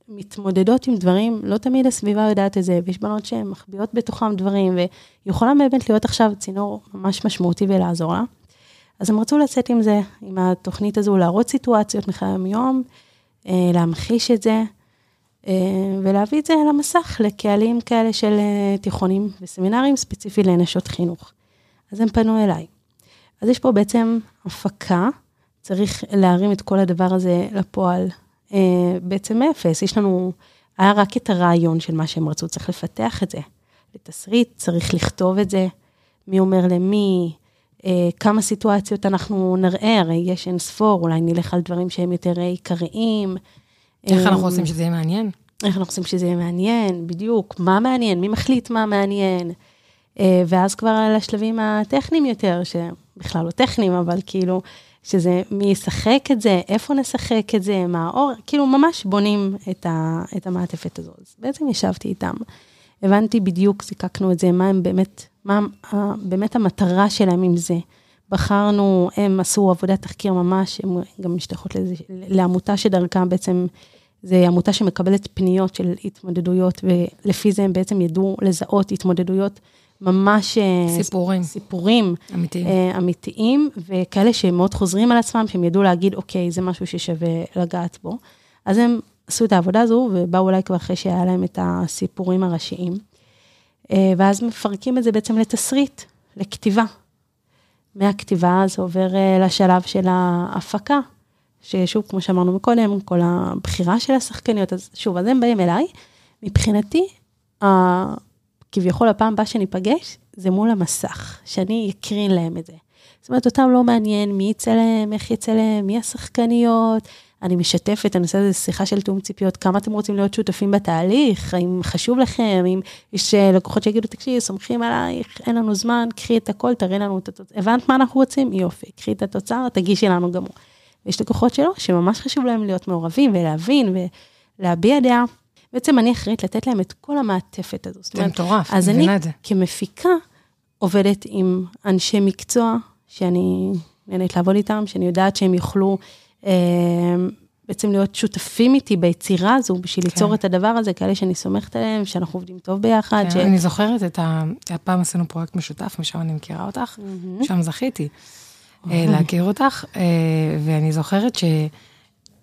מתמודדות עם דברים, לא תמיד הסביבה יודעת את זה, ויש בנות שהן מחביאות בתוכם דברים, והיא יכולה באמת להיות עכשיו צינור ממש משמעותי ולעזור לה. אז הם רצו לצאת עם זה, עם התוכנית הזו, להראות סיטואציות מחיי היום-יום, אה, להמחיש את זה, אה, ולהביא את זה למסך לקהלים כאלה של אה, תיכונים וסמינרים, ספציפי לנשות חינוך. אז הם פנו אליי. אז יש פה בעצם הפקה, צריך להרים את כל הדבר הזה לפועל בעצם מאפס. יש לנו, היה רק את הרעיון של מה שהם רצו, צריך לפתח את זה. לתסריט, צריך לכתוב את זה, מי אומר למי, אה, כמה סיטואציות אנחנו נראה, הרי יש אין ספור, אולי נלך על דברים שהם יותר אה, עיקריים. איך אה, אנחנו עושים שזה יהיה מעניין? איך אנחנו עושים שזה יהיה מעניין, בדיוק, מה מעניין, מי מחליט מה מעניין. אה, ואז כבר על השלבים הטכניים יותר, שבכלל לא טכניים, אבל כאילו, שזה מי ישחק את זה, איפה נשחק את זה, מה האור, כאילו ממש בונים את, ה, את המעטפת הזו. אז בעצם ישבתי איתם, הבנתי בדיוק, זיקקנו את זה, מה הם באמת, מה ה- באמת המטרה שלהם עם זה. בחרנו, הם עשו עבודת תחקיר ממש, הם גם משתייכות לעמותה שדרכה בעצם, זה עמותה שמקבלת פניות של התמודדויות, ולפי זה הם בעצם ידעו לזהות התמודדויות ממש... אה, סיפורים. סיפורים אמיתיים. אה, אמיתיים, וכאלה שמאוד חוזרים על עצמם, שהם ידעו להגיד, אוקיי, זה משהו ששווה לגעת בו. אז הם עשו את העבודה הזו, ובאו אולי כבר אחרי שהיה להם את הסיפורים הראשיים. אה, ואז מפרקים את זה בעצם לתסריט, לכתיבה. מהכתיבה זה עובר לשלב של ההפקה, ששוב, כמו שאמרנו מקודם, כל הבחירה של השחקניות, אז שוב, אז הם באים אליי. מבחינתי, כביכול הפעם הבאה שניפגש, זה מול המסך, שאני אקרין להם את זה. זאת אומרת, אותם לא מעניין מי יצלם, איך יצלם, מי השחקניות. אני משתפת, אני עושה איזה שיחה של תיאום ציפיות, כמה אתם רוצים להיות שותפים בתהליך, האם חשוב לכם, אם יש אה, לקוחות שיגידו, תקשיבי, סומכים עלייך, אין לנו זמן, קחי את הכל, תראי לנו את התוצאה. הבנת מה אנחנו רוצים? יופי, קחי את התוצאה, תגישי לנו גם הוא. ויש לקוחות שלא, שממש חשוב להם להיות מעורבים ולהבין ולהביע דעה. בעצם אני אחראית לתת להם את כל המעטפת הזו. זה מטורף, אז אני אני מבינה את זה. כמפיקה עובדת עם אנשי מקצוע, שאני נהנית לעבוד איתם, שאני יודעת שהם יוכלו אה, בעצם להיות שותפים איתי ביצירה הזו, בשביל כן. ליצור את הדבר הזה, כאלה שאני סומכת עליהם, שאנחנו עובדים טוב ביחד. כן, ש... אני זוכרת את ה... הפעם עשינו פרויקט משותף, משם אני מכירה אותך, שם זכיתי אה, להכיר אותך, אה, ואני זוכרת ש...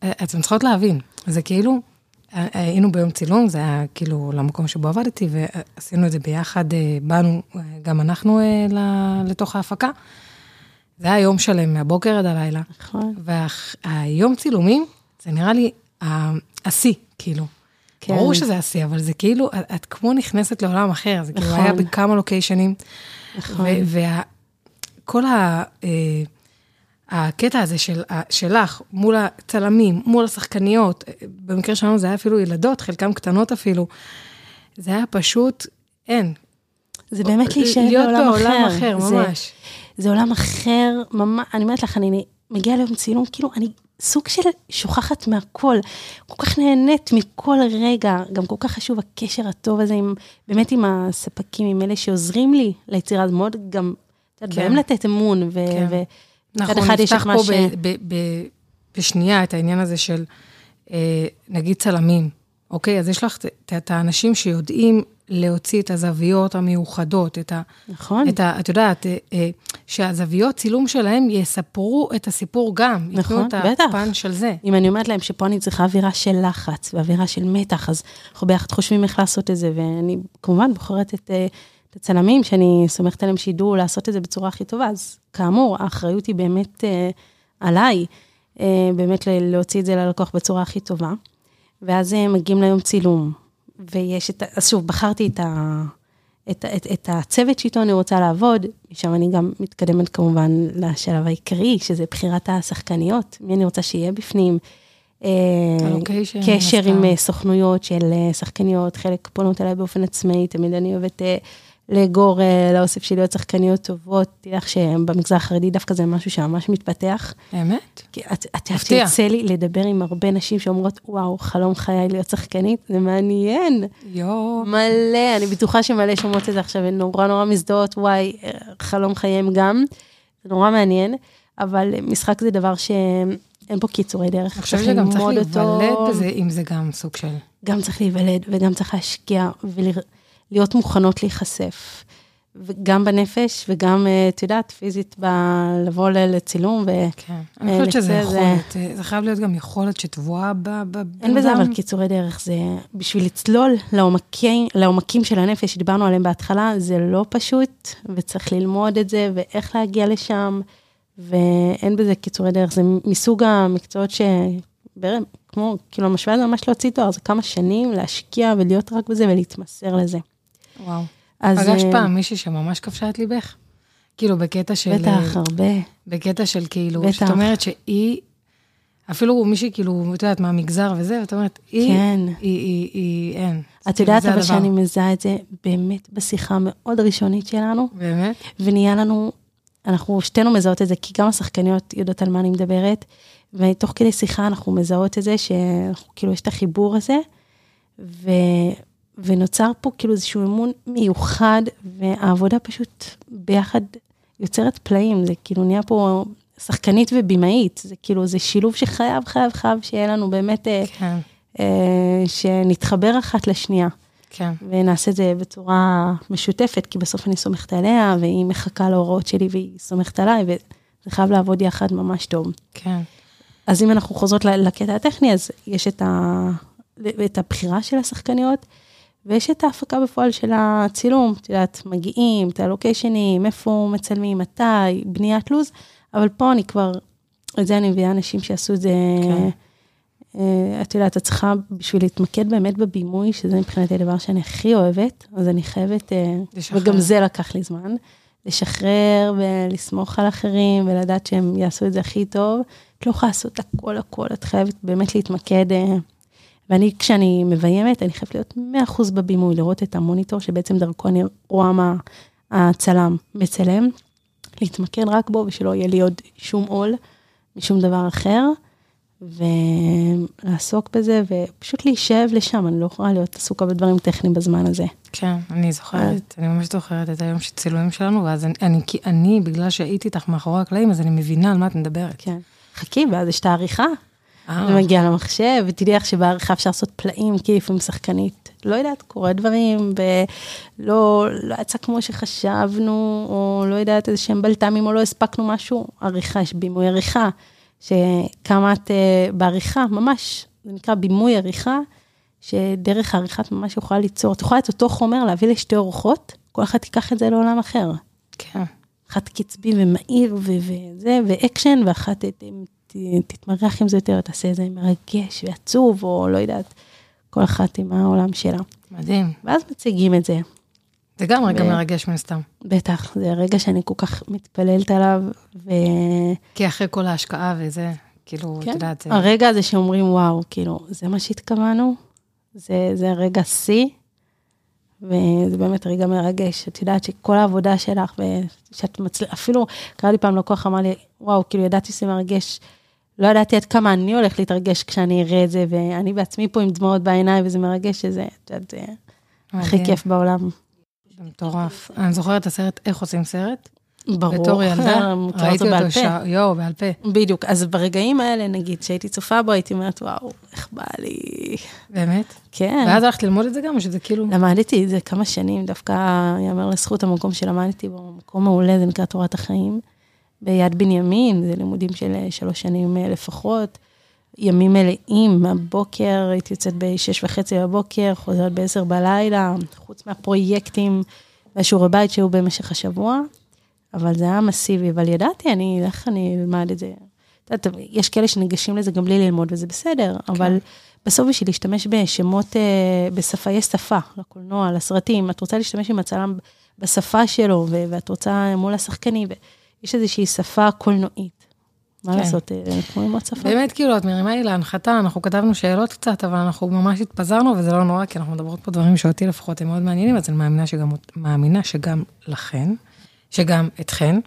אה, אתן צריכות להבין, זה כאילו, היינו ביום צילום, זה היה כאילו למקום שבו עבדתי, ועשינו את זה ביחד, אה, באנו אה, גם אנחנו אה, לתוך ההפקה. זה היה יום שלם, מהבוקר עד הלילה. נכון. והיום צילומים, זה נראה לי השיא, כאילו. כן. ברור שזה השיא, אבל זה כאילו, את, את כמו נכנסת לעולם אחר, זה כאילו נכון. היה בכמה לוקיישנים. נכון. וכל ה... אה, הקטע הזה של, שלך מול הצלמים, מול השחקניות, אה, במקרה שלנו זה היה אפילו ילדות, חלקם קטנות אפילו, זה היה פשוט, אין. זה באמת להישאר להיות בעולם אחר. בעולם אחר, זה- ממש. זה עולם אחר, ממש, אני אומרת לך, אני מגיעה ליום צילום, כאילו, אני סוג של שוכחת מהכל, כל כך נהנית מכל רגע, גם כל כך חשוב הקשר הטוב הזה עם, באמת עם הספקים, עם אלה שעוזרים לי ליצירה, זה מאוד גם, את יודעת, כן. בהם לתת אמון, ו... כן. ו- את נפתח פה ש- ב- ב- ב- בשנייה את העניין הזה של, אה, נגיד צלמים, אוקיי? אז יש לך את- את האנשים שיודעים להוציא את הזוויות המיוחדות, את ה... נכון, את ה... את יודעת, אה, אה, שהזוויות צילום שלהם יספרו את הסיפור גם. נכון, ייתנו את בטח. הפן של זה. אם אני אומרת להם שפה אני צריכה אווירה של לחץ ואווירה של מתח, אז אנחנו ביחד חושבים איך לעשות את זה, ואני כמובן בוחרת את, אה, את הצלמים שאני סומכת עליהם שידעו לעשות את זה בצורה הכי טובה, אז כאמור, האחריות היא באמת אה, עליי, אה, באמת להוציא את זה ללקוח בצורה הכי טובה. ואז אה, מגיעים ליום צילום, ויש את, ה- אז שוב, בחרתי את, ה, את, את, את הצוות שאיתו אני רוצה לעבוד, משם אני גם מתקדמת כמובן לשלב העיקרי, שזה בחירת השחקניות, מי אני רוצה שיהיה בפנים. אה, הלוקיישן, קשר. עם אה, סוכנויות של אה, שחקניות, חלק פונות אליי באופן עצמאי, תמיד אני אוהבת לאגור, אה, לאוסף שלי עוד שחקניות טובות. תדעי לך שבמגזר החרדי דווקא זה משהו שממש מתפתח. באמת? כי את את יודעת. שיוצא לי לדבר עם הרבה נשים שאומרות, וואו, חלום חיי להיות שחקנית, זה מעניין. יואו. מלא, אני בטוחה שמלא שומעות את זה עכשיו, הן נורא נורא מזדהות, וואי, חלום חייהם גם. זה נורא מעניין, אבל משחק זה דבר שאין פה קיצורי דרך. אני חושבת שגם צריך. להיוולד בזה, אם זה גם סוג של... גם צריך להיוולד וגם צריך להשקיע ולהיות מוכנות להיחשף. וגם בנפש וגם, אה, את יודעת, פיזית, ב- לבוא לצילום, ואין כן. אני חושבת שזה לצא זה- יכולת, אה, זה חייב להיות גם יכולת שטבועה ב... ב- בזה בן אבל אדם. קיצורי דרך, זה בשביל לצלול לעומקים, לעומקים של הנפש שדיברנו עליהם בהתחלה, זה לא פשוט, וצריך ללמוד את זה, ואיך להגיע לשם, ואין בזה קיצורי דרך, זה מסוג המקצועות ש... כמו, כאילו, המשוואה זה ממש להוציא תואר, זה כמה שנים להשקיע ולהיות רק בזה ולהתמסר לזה. וואו. אז... פגשת אה, פעם מישהי שממש כבשה את ליבך? כאילו בקטע של... בטח, הרבה. בקטע של כאילו, בטח. שאת אומרת שהיא, אפילו מישהי כאילו, את יודעת, מהמגזר וזה, ואת אומרת, היא, כן. היא, היא, היא, אין. את כאילו, יודעת אבל. שאני מזהה את זה באמת בשיחה המאוד ראשונית שלנו, באמת? ונהיה לנו, אנחנו שתינו מזהות את זה, כי גם השחקניות יודעות על מה אני מדברת, ותוך כדי שיחה אנחנו מזהות את זה, שכאילו יש את החיבור הזה, ו, ונוצר פה כאילו איזשהו אמון מיוחד, והעבודה פשוט ביחד יוצרת פלאים, זה כאילו נהיה פה שחקנית ובימאית, זה כאילו, זה שילוב שחייב, חייב, חייב שיהיה לנו באמת, אה, כן, אה, שנתחבר אחת לשנייה. כן. ונעשה את זה בצורה משותפת, כי בסוף אני סומכת עליה, והיא מחכה להוראות שלי והיא סומכת עליי, וזה חייב לעבוד יחד ממש טוב. כן. אז אם אנחנו חוזרות לקטע הטכני, אז יש את, ה... את הבחירה של השחקניות, ויש את ההפקה בפועל של הצילום, את יודעת, מגיעים, את הלוקיישנים, איפה מצלמים, מתי, בניית לו"ז, אבל פה אני כבר, את זה אני מביאה אנשים שיעשו את זה, כן. אה, את יודעת, את צריכה בשביל להתמקד באמת בבימוי, שזה מבחינתי הדבר שאני הכי אוהבת, אז אני חייבת, אה, לשחרר. וגם זה לקח לי זמן, לשחרר ולסמוך על אחרים ולדעת שהם יעשו את זה הכי טוב. את לא יכולה לעשות הכל הכל, את חייבת באמת להתמקד. ואני, כשאני מביימת, אני חייבת להיות 100% בבימוי, לראות את המוניטור שבעצם דרכו אני רואה מה הצלם מצלם, להתמקד רק בו ושלא יהיה לי עוד שום עול משום דבר אחר, ולעסוק בזה ופשוט להישאב לשם, אני לא יכולה להיות עסוקה בדברים טכניים בזמן הזה. כן, אני זוכרת, אני ממש זוכרת את היום של צילומים שלנו, ואז אני, אני, אני, בגלל שהייתי איתך מאחורי הקלעים, אז אני מבינה על מה את מדברת. כן. חכי, ואז יש את העריכה, זה מגיע למחשב, ותדעי לך שבעריכה אפשר לעשות פלאים, כי לפעמים שחקנית, לא יודעת, קורה דברים, ולא לא יצא כמו שחשבנו, או לא יודעת, איזה שהם בלת"מים, או לא הספקנו משהו, עריכה, יש בימוי עריכה, שכמה את אה, בעריכה, ממש, זה נקרא בימוי עריכה, שדרך העריכה את ממש יכולה ליצור, את יכולה את אותו חומר להביא לשתי אורחות, כל אחת תיקח את זה לעולם אחר. כן, אחת קצבי ומהיר וזה, ואקשן, ואחת ת- ת- תתמרח עם זה יותר, תעשה איזה מרגש ועצוב, או לא יודעת, כל אחת עם העולם שלה. מדהים. ואז מציגים את זה. זה גם רגע ו- מרגש מן הסתם. בטח, זה רגע שאני כל כך מתפללת עליו, וכן, כי אחרי כל ההשקעה וזה, כאילו, את יודעת, זה... הרגע הזה שאומרים, וואו, כאילו, זה מה שהתכוונו, זה, זה רגע שיא, וזה באמת רגע מרגש. את יודעת שכל העבודה שלך, ושאת מצליחה, אפילו, קרה לי פעם לקוח אמר לי, וואו, כאילו, ידעתי שזה מרגש, לא ידעתי עד כמה אני הולך להתרגש כשאני אראה את זה, ואני בעצמי פה עם דמעות בעיניים, וזה מרגש שזה, את יודעת, זה הכי כיף בעולם. זה מטורף. אני זוכרת את הסרט, איך עושים סרט? ברור. בתור ילדה, ראיתי אותו. שעה, יואו, בעל פה. בדיוק, אז ברגעים האלה, נגיד, שהייתי צופה בו, הייתי אומרת, וואו, איך בא לי. באמת? כן. ואז הלכת ללמוד את זה גם, או שזה כאילו... למדתי את זה כמה שנים, דווקא יאמר לזכות המקום שלמדתי בו, מקום מעולה, זה נקרא תורת החיים. ביד בנימין, זה לימודים של אה, שלוש שנים אה, לפחות. ימים מלאים, מהבוקר, הייתי יוצאת בשש וחצי בבוקר, חוזרת בעשר בלילה, חוץ מהפרויקטים והשיעורי בית שהיו במשך השבוע, אבל זה היה מסיבי, אבל ידעתי, אני, איך אני אלמד את זה? את יודעת, יש כאלה שניגשים לזה גם בלי ללמוד, וזה בסדר, אבל בסוף בשביל להשתמש בשמות, אה, בשפה, יש שפה, לקולנוע, לסרטים, את רוצה להשתמש עם הצלם בשפה שלו, ואת רוצה מול השחקנים, ויש איזושהי שפה קולנועית. מה כן. לעשות, אה, כמו ללמוד שפה. באמת, כאילו, את מרימה לי להנחתה, אנחנו כתבנו שאלות קצת, אבל אנחנו ממש התפזרנו, וזה לא נורא, כי אנחנו מדברות פה דברים שאותי לפחות הם מאוד מעניינים, אז אני מאמינה שגם, מאמינה שגם לכן, שגם אתכן.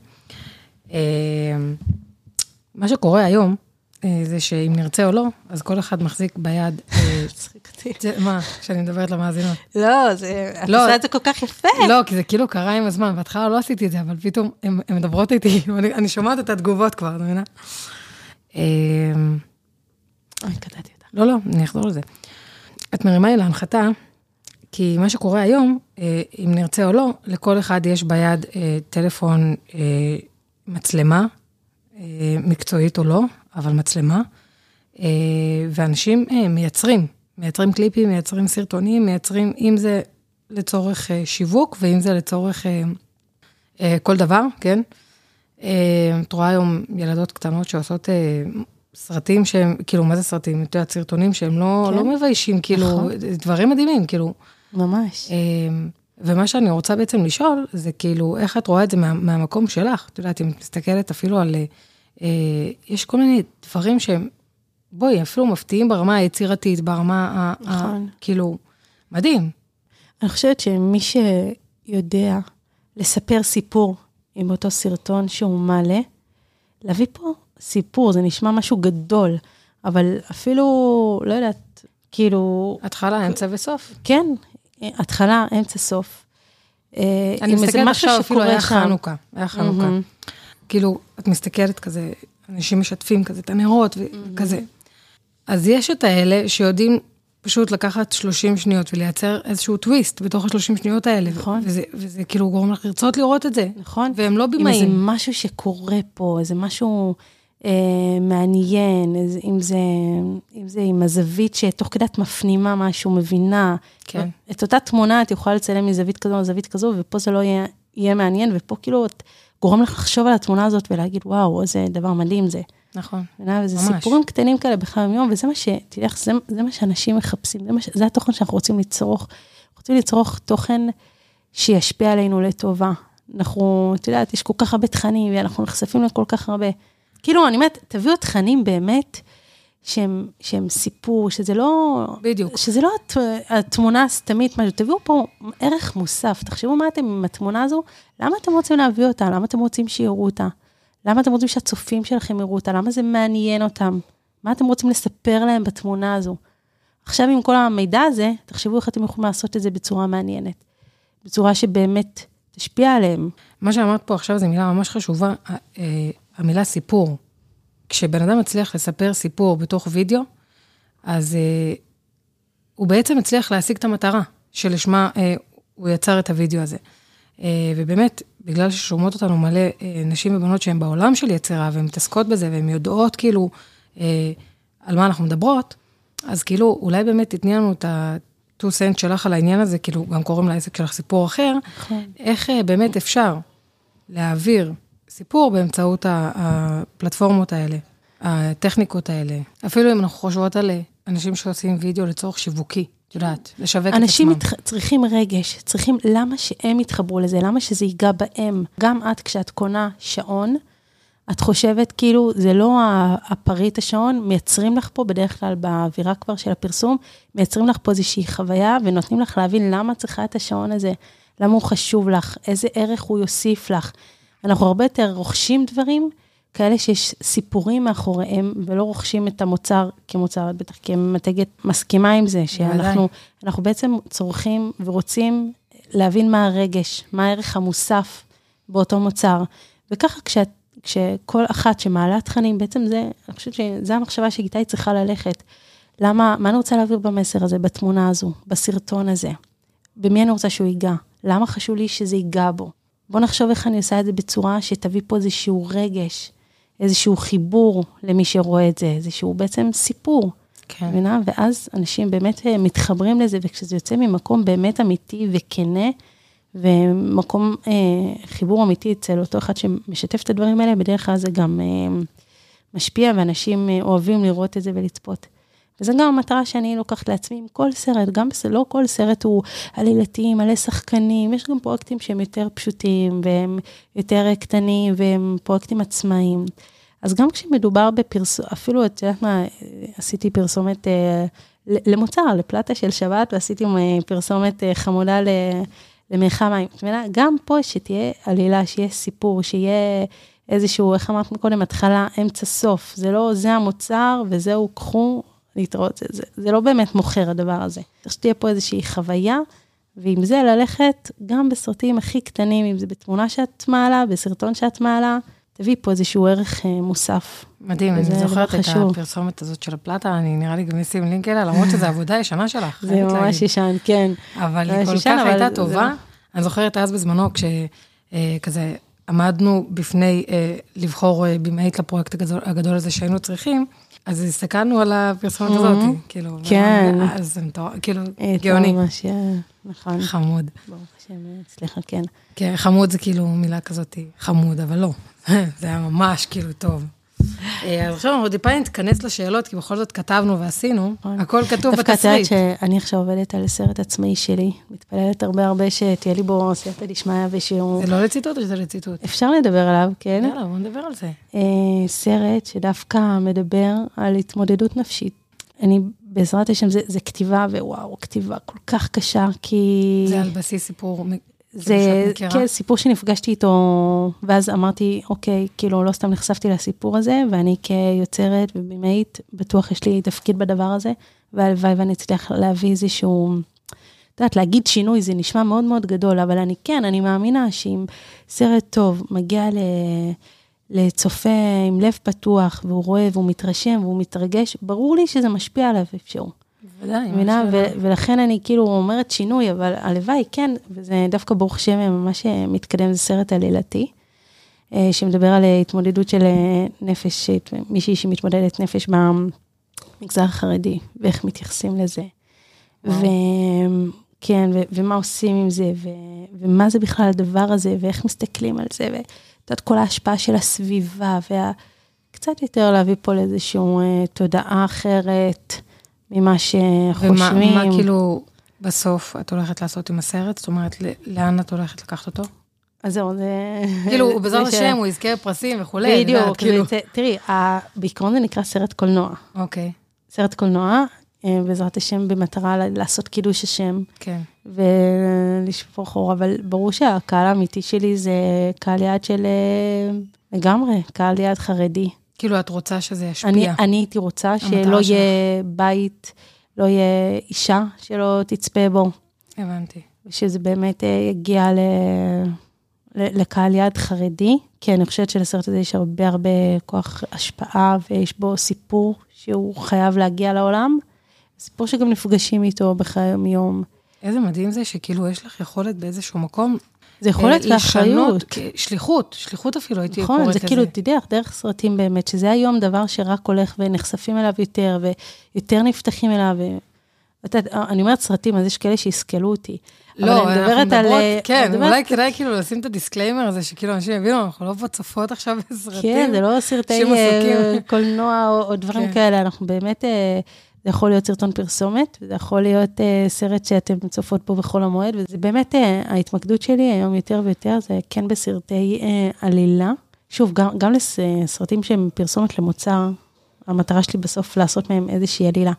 אה, מה שקורה היום, זה שאם נרצה או לא, אז כל אחד מחזיק ביד, אה, צחקתי. זה- מה, שאני מדברת למאזינות. לא, זה, את לא. עושה את זה כל כך יפה. לא, כי זה כאילו קרה עם הזמן, בהתחלה לא עשיתי את זה, אבל פתאום הן מדברות איתי, אני, שומעת את התגובות כבר, את מבינה? אה, אוי, קטעתי אותך. לא, לא, אני אחזור לזה. את מרימה לי להנחתה, כי מה שקורה היום, אה, אם נרצה או לא, לכל אחד יש ביד אה, טלפון אה, מצלמה, אה, מקצועית או לא, אבל מצלמה, אה, ואנשים אה, מייצרים, מייצרים קליפים, מייצרים סרטונים, מייצרים, אם זה לצורך אה, שיווק, ואם זה לצורך כל דבר, כן? את רואה היום ילדות קטנות שעושות סרטים שהם, כאילו, מה זה סרטים? את יודעת, סרטונים שהם לא, כן. לא מביישים, כאילו, נכון. דברים מדהימים, כאילו. ממש. ומה שאני רוצה בעצם לשאול, זה כאילו, איך את רואה את זה מה, מהמקום שלך? את יודעת, אם את מסתכלת אפילו על... יש כל מיני דברים שהם, בואי, אפילו מפתיעים ברמה היצירתית, ברמה ה... ה נכון. כאילו, מדהים. אני חושבת שמי שיודע לספר סיפור עם אותו סרטון שהוא מעלה, להביא פה סיפור, זה נשמע משהו גדול, אבל אפילו, לא יודעת, כאילו, התחלה, אמצע וסוף. כן, התחלה, אמצע, סוף. אה, אני מסתכלת עכשיו, אפילו היה שם. חנוכה, היה חנוכה. מהמם. כאילו, את מסתכלת כזה, אנשים משתפים כזה את הנרות וכזה. אז יש את האלה שיודעים פשוט לקחת 30 שניות ולייצר איזשהו טוויסט בתוך ה-30 שניות האלה. נכון. וזה, וזה כאילו גורם לך לרצות לראות את זה. נכון. והם לא עם איזה במאים. משהו שקורה פה, איזה משהו אה, מעניין, איזה, אם, זה, אם זה עם הזווית שתוך כדי את מפנימה משהו, מבינה. כן. את אותה תמונה את יכולה לצלם מזווית כזו או זווית כזו, ופה זה לא יהיה, יהיה מעניין, ופה כאילו את גורם לך לחשוב על התמונה הזאת ולהגיד, וואו, איזה דבר מדהים זה. נכון. מבינה? וזה ממש. סיפורים קטנים כאלה בחיי היום, וזה מה ש... תדעי לך, זה, זה מה שאנשים מחפשים, זה, מה זה התוכן שאנחנו רוצים לצרוך. רוצים לצרוך תוכן שישפיע עלינו לטובה. אנחנו, את יודעת, יש כל כך הרבה תכנים, ואנחנו נחשפים לכל כך הרבה. כאילו, אני אומרת, תביאו תכנים באמת שהם, שהם סיפור, שזה לא... בדיוק. שזה לא הת, התמונה הסתמית, משהו, תביאו פה ערך מוסף. תחשבו מה אתם עם התמונה הזו, למה אתם רוצים להביא אותה? למה אתם רוצים שיראו אותה? למה אתם רוצים שהצופים שלכם יראו אותה? למה זה מעניין אותם? מה אתם רוצים לספר להם בתמונה הזו? עכשיו עם כל המידע הזה, תחשבו איך אתם יכולים לעשות את זה בצורה מעניינת. בצורה שבאמת תשפיע עליהם. מה שאמרת פה עכשיו זו מילה ממש חשובה, אה, המילה סיפור. כשבן אדם מצליח לספר סיפור בתוך וידאו, אז אה, הוא בעצם מצליח להשיג את המטרה שלשמה אה, הוא יצר את הוידאו הזה. אה, ובאמת, בגלל ששומעות אותנו מלא אה, נשים ובנות שהן בעולם של יצירה, והן מתעסקות בזה, והן יודעות כאילו אה, על מה אנחנו מדברות, אז כאילו, אולי באמת תתני לנו את ה-2 cent שלך על העניין הזה, כאילו, גם קוראים לעסק שלך סיפור אחר, נכון. איך אה, באמת אפשר להעביר סיפור באמצעות הפלטפורמות האלה, הטכניקות האלה. אפילו אם אנחנו חושבות על אה, אנשים שעושים וידאו לצורך שיווקי, את יודעת, לשווק את עצמם. אנשים מתח... צריכים רגש, צריכים, למה שהם יתחברו לזה? למה שזה ייגע בהם? גם את, כשאת קונה שעון, את חושבת כאילו, זה לא הפריט השעון, מייצרים לך פה, בדרך כלל באווירה כבר של הפרסום, מייצרים לך פה איזושהי חוויה, ונותנים לך להבין למה צריכה את השעון הזה, למה הוא חשוב לך, איזה ערך הוא יוסיף לך. אנחנו הרבה יותר רוכשים דברים, כאלה שיש סיפורים מאחוריהם, ולא רוכשים את המוצר כמוצר, את בטח כמתגת מסכימה עם זה, שאנחנו אנחנו בעצם צורכים ורוצים להבין מה הרגש, מה הערך המוסף באותו מוצר. וככה כשאת, כשכל אחת שמעלה תכנים, בעצם זה, אני חושבת שזו המחשבה שגיטאי צריכה ללכת. למה, מה אני רוצה להעביר במסר הזה, בתמונה הזו, בסרטון הזה? במי אני רוצה שהוא ייגע? למה חשוב לי שזה ייגע בו? בוא נחשוב איך אני עושה את זה בצורה שתביא פה איזשהו רגש, איזשהו חיבור למי שרואה את זה, איזשהו בעצם סיפור. כן. מבינה? ואז אנשים באמת אה, מתחברים לזה, וכשזה יוצא ממקום באמת אמיתי וכנה, ומקום אה, חיבור אמיתי אצל אותו אחד שמשתף את הדברים האלה, בדרך כלל זה גם אה, משפיע, ואנשים אה, אוהבים לראות את זה ולצפות. וזו גם המטרה שאני לוקחת לעצמי עם כל סרט, גם לא כל סרט הוא עלילתי, מלא שחקנים, יש גם פרויקטים שהם יותר פשוטים, והם יותר קטנים, והם פרויקטים עצמאיים. אז גם כשמדובר בפרסום, אפילו, את יודעת מה, עשיתי פרסומת אה, למוצר, לפלטה של שבת, ועשיתי אה, פרסומת אה, חמודה למיכה מים. גם פה שתהיה עלילה, שיהיה סיפור, שיהיה איזשהו, איך אמרת קודם, התחלה, אמצע, סוף. זה לא, זה המוצר, וזהו, קחו, להתראות. זה, זה, זה לא באמת מוכר הדבר הזה. צריך שתהיה פה איזושהי חוויה, ועם זה ללכת גם בסרטים הכי קטנים, אם זה בתמונה שאת מעלה, בסרטון שאת מעלה, תביא פה איזשהו ערך אה, מוסף. מדהים, אני זוכרת את הפרסומת הזאת של הפלטה, אני נראה לי גם אשים לינק אליה, למרות שזו עבודה ישנה שלך. זה ממש ישן, כן. אבל היא כל כך הייתה טובה. אני זוכרת אז בזמנו, כשכזה אה, עמדנו בפני אה, לבחור במאית לפרויקט הגדול הזה שהיינו צריכים, אז הסתכלנו על הפרסומת הזאת, כאילו, כן. אז כאילו, גאוני. ממש, נכון. חמוד. ברוך השם, סליחה, כן. כן, חמוד זה כאילו מילה כזאת, חמוד, אבל לא, זה היה ממש כאילו טוב. אה, אז עכשיו אנחנו טיפה נתכנס לשאלות, כי בכל זאת כתבנו ועשינו, נכון. הכל כתוב בתסריט. דווקא את יודעת שאני עכשיו עובדת על סרט עצמאי שלי, מתפללת הרבה הרבה שתהיה לי בו סייעתא דשמיא ושהוא... זה לא לציטוט או שזה לציטוט? אפשר לדבר עליו, כן. יאללה, בוא נדבר על זה. אה, סרט שדווקא מדבר על התמודדות נפשית. אני, בעזרת השם, זה כתיבה, ווואו, כתיבה כל כך קשה, כי... זה על בסיס סיפור זה כן, סיפור שנפגשתי איתו, ואז אמרתי, אוקיי, כאילו, לא סתם נחשפתי לסיפור הזה, ואני כיוצרת ובמאית, בטוח יש לי תפקיד בדבר הזה, והלוואי ואני אצליח להביא איזשהו, את יודעת, להגיד שינוי, זה נשמע מאוד מאוד גדול, אבל אני כן, אני מאמינה שאם סרט טוב מגיע ל... לצופה עם לב פתוח, והוא רואה והוא מתרשם והוא מתרגש, ברור לי שזה משפיע עליו איפשהו. בוודאי. מבינה? ולכן אני כאילו אומרת שינוי, אבל הלוואי, כן, וזה דווקא ברוך שם ממש מתקדם, זה סרט עלילתי, אה, שמדבר על התמודדות של אה, נפש, מישהי שמתמודדת נפש במגזר החרדי, ואיך מתייחסים לזה. וכן, ומה עושים עם זה, ומה זה בכלל הדבר הזה, ואיך מסתכלים על זה, ואת יודעת, כל ההשפעה של הסביבה, וקצת יותר להביא פה לאיזושהי אה, תודעה אחרת. ממה שחושבים. ומה מה כאילו בסוף את הולכת לעשות עם הסרט? זאת אומרת, לאן את הולכת לקחת אותו? אז זהו, זה... כאילו, בעזרת השם, הוא יזכה פרסים וכולי. בדיוק, כאילו... תראי, בעיקרון זה נקרא סרט קולנוע. אוקיי. סרט קולנוע, אה, בעזרת השם, במטרה לעשות קידוש השם. כן. ולשפוך אור, אבל ברור שהקהל האמיתי שלי זה קהל יעד של אה, לגמרי, קהל יעד חרדי. כאילו, את רוצה שזה ישפיע. אני, אני הייתי רוצה שלא יהיה בית, לא יהיה אישה שלא תצפה בו. הבנתי. ושזה באמת אה, יגיע ל... לקהל יעד חרדי, כי אני חושבת שלסרט הזה יש הרבה הרבה כוח השפעה, ויש בו סיפור שהוא חייב להגיע לעולם. סיפור שגם נפגשים איתו בחיי היום-יום. איזה מדהים זה שכאילו יש לך יכולת באיזשהו מקום זה יכולת לאחריות. שליחות, שליחות אפילו הייתי נכון, קוראת לזה. נכון, זה כאילו, תדעי לך, דרך סרטים באמת, שזה היום דבר שרק הולך ונחשפים אליו יותר, ויותר נפתחים אליו. ואת אני אומרת סרטים, אז יש כאלה שיסכלו אותי. לא, אנחנו מדברות, על... אה, כן, מדברת... אולי כדאי כאילו לשים את ה disclaimer הזה, שכאילו אנשים יבינו, אנחנו לא פה צופות עכשיו בסרטים. כן, זה לא סרטי אה, קולנוע או, או דברים כן. כאלה, אנחנו באמת... זה יכול להיות סרטון פרסומת, וזה יכול להיות אה, סרט שאתם צופות פה בחול המועד, וזה באמת, אה, ההתמקדות שלי היום יותר ויותר, זה כן בסרטי אה, עלילה. שוב, גם, גם לסרטים שהם פרסומת למוצר, המטרה שלי בסוף לעשות מהם איזושהי עלילה.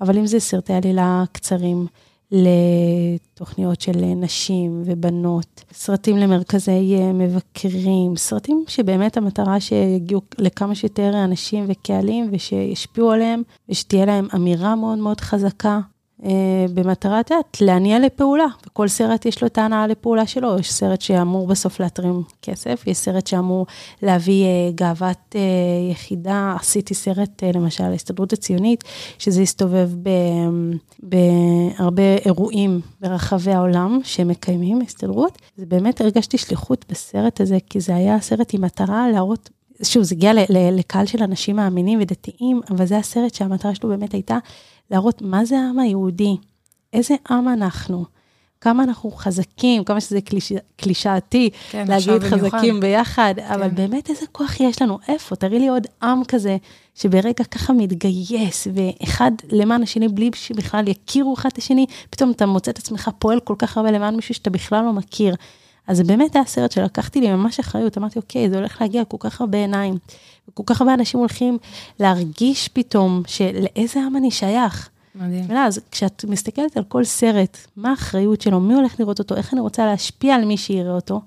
אבל אם זה סרטי עלילה קצרים, לתוכניות של נשים ובנות, סרטים למרכזי אה, מבקרים, סרטים שבאמת המטרה שיגיעו לכמה שיותר אנשים וקהלים ושישפיעו עליהם ושתהיה להם אמירה מאוד מאוד חזקה. אה, במטרה, את להניע לפעולה, וכל סרט יש לו את ההנאה לפעולה שלו, יש סרט שאמור בסוף להתרים כסף, יש סרט שאמור להביא אה, גאוות אה, יחידה, עשיתי סרט, למשל, ההסתדרות הציונית, שזה הסתובב ב, בהרבה אירועים ברחבי העולם שמקיימים הסתדרות, זה באמת הרגשתי שליחות בסרט הזה, כי זה היה סרט עם מטרה להראות שוב, זה הגיע לקהל של אנשים מאמינים ודתיים, אבל זה הסרט שהמטרה שלו באמת הייתה להראות מה זה העם היהודי, איזה עם אנחנו, כמה אנחנו חזקים, כמה שזה קליש, קלישאתי כן, להגיד חזקים ביחד, כן. אבל באמת איזה כוח יש לנו, איפה? תראי לי עוד עם כזה, שברגע ככה מתגייס, ואחד למען השני, בלי שבכלל יכירו אחד את השני, פתאום אתה מוצא את עצמך פועל כל כך הרבה למען מישהו שאתה בכלל לא מכיר. אז זה באמת היה סרט שלקחתי לי ממש אחריות, אמרתי, אוקיי, זה הולך להגיע כל כך הרבה עיניים. וכל כך הרבה אנשים הולכים להרגיש פתאום שלאיזה עם אני שייך. מדהים. ואז כשאת מסתכלת על כל סרט, מה האחריות שלו, מי הולך לראות אותו, איך אני רוצה להשפיע על מי שיראה אותו,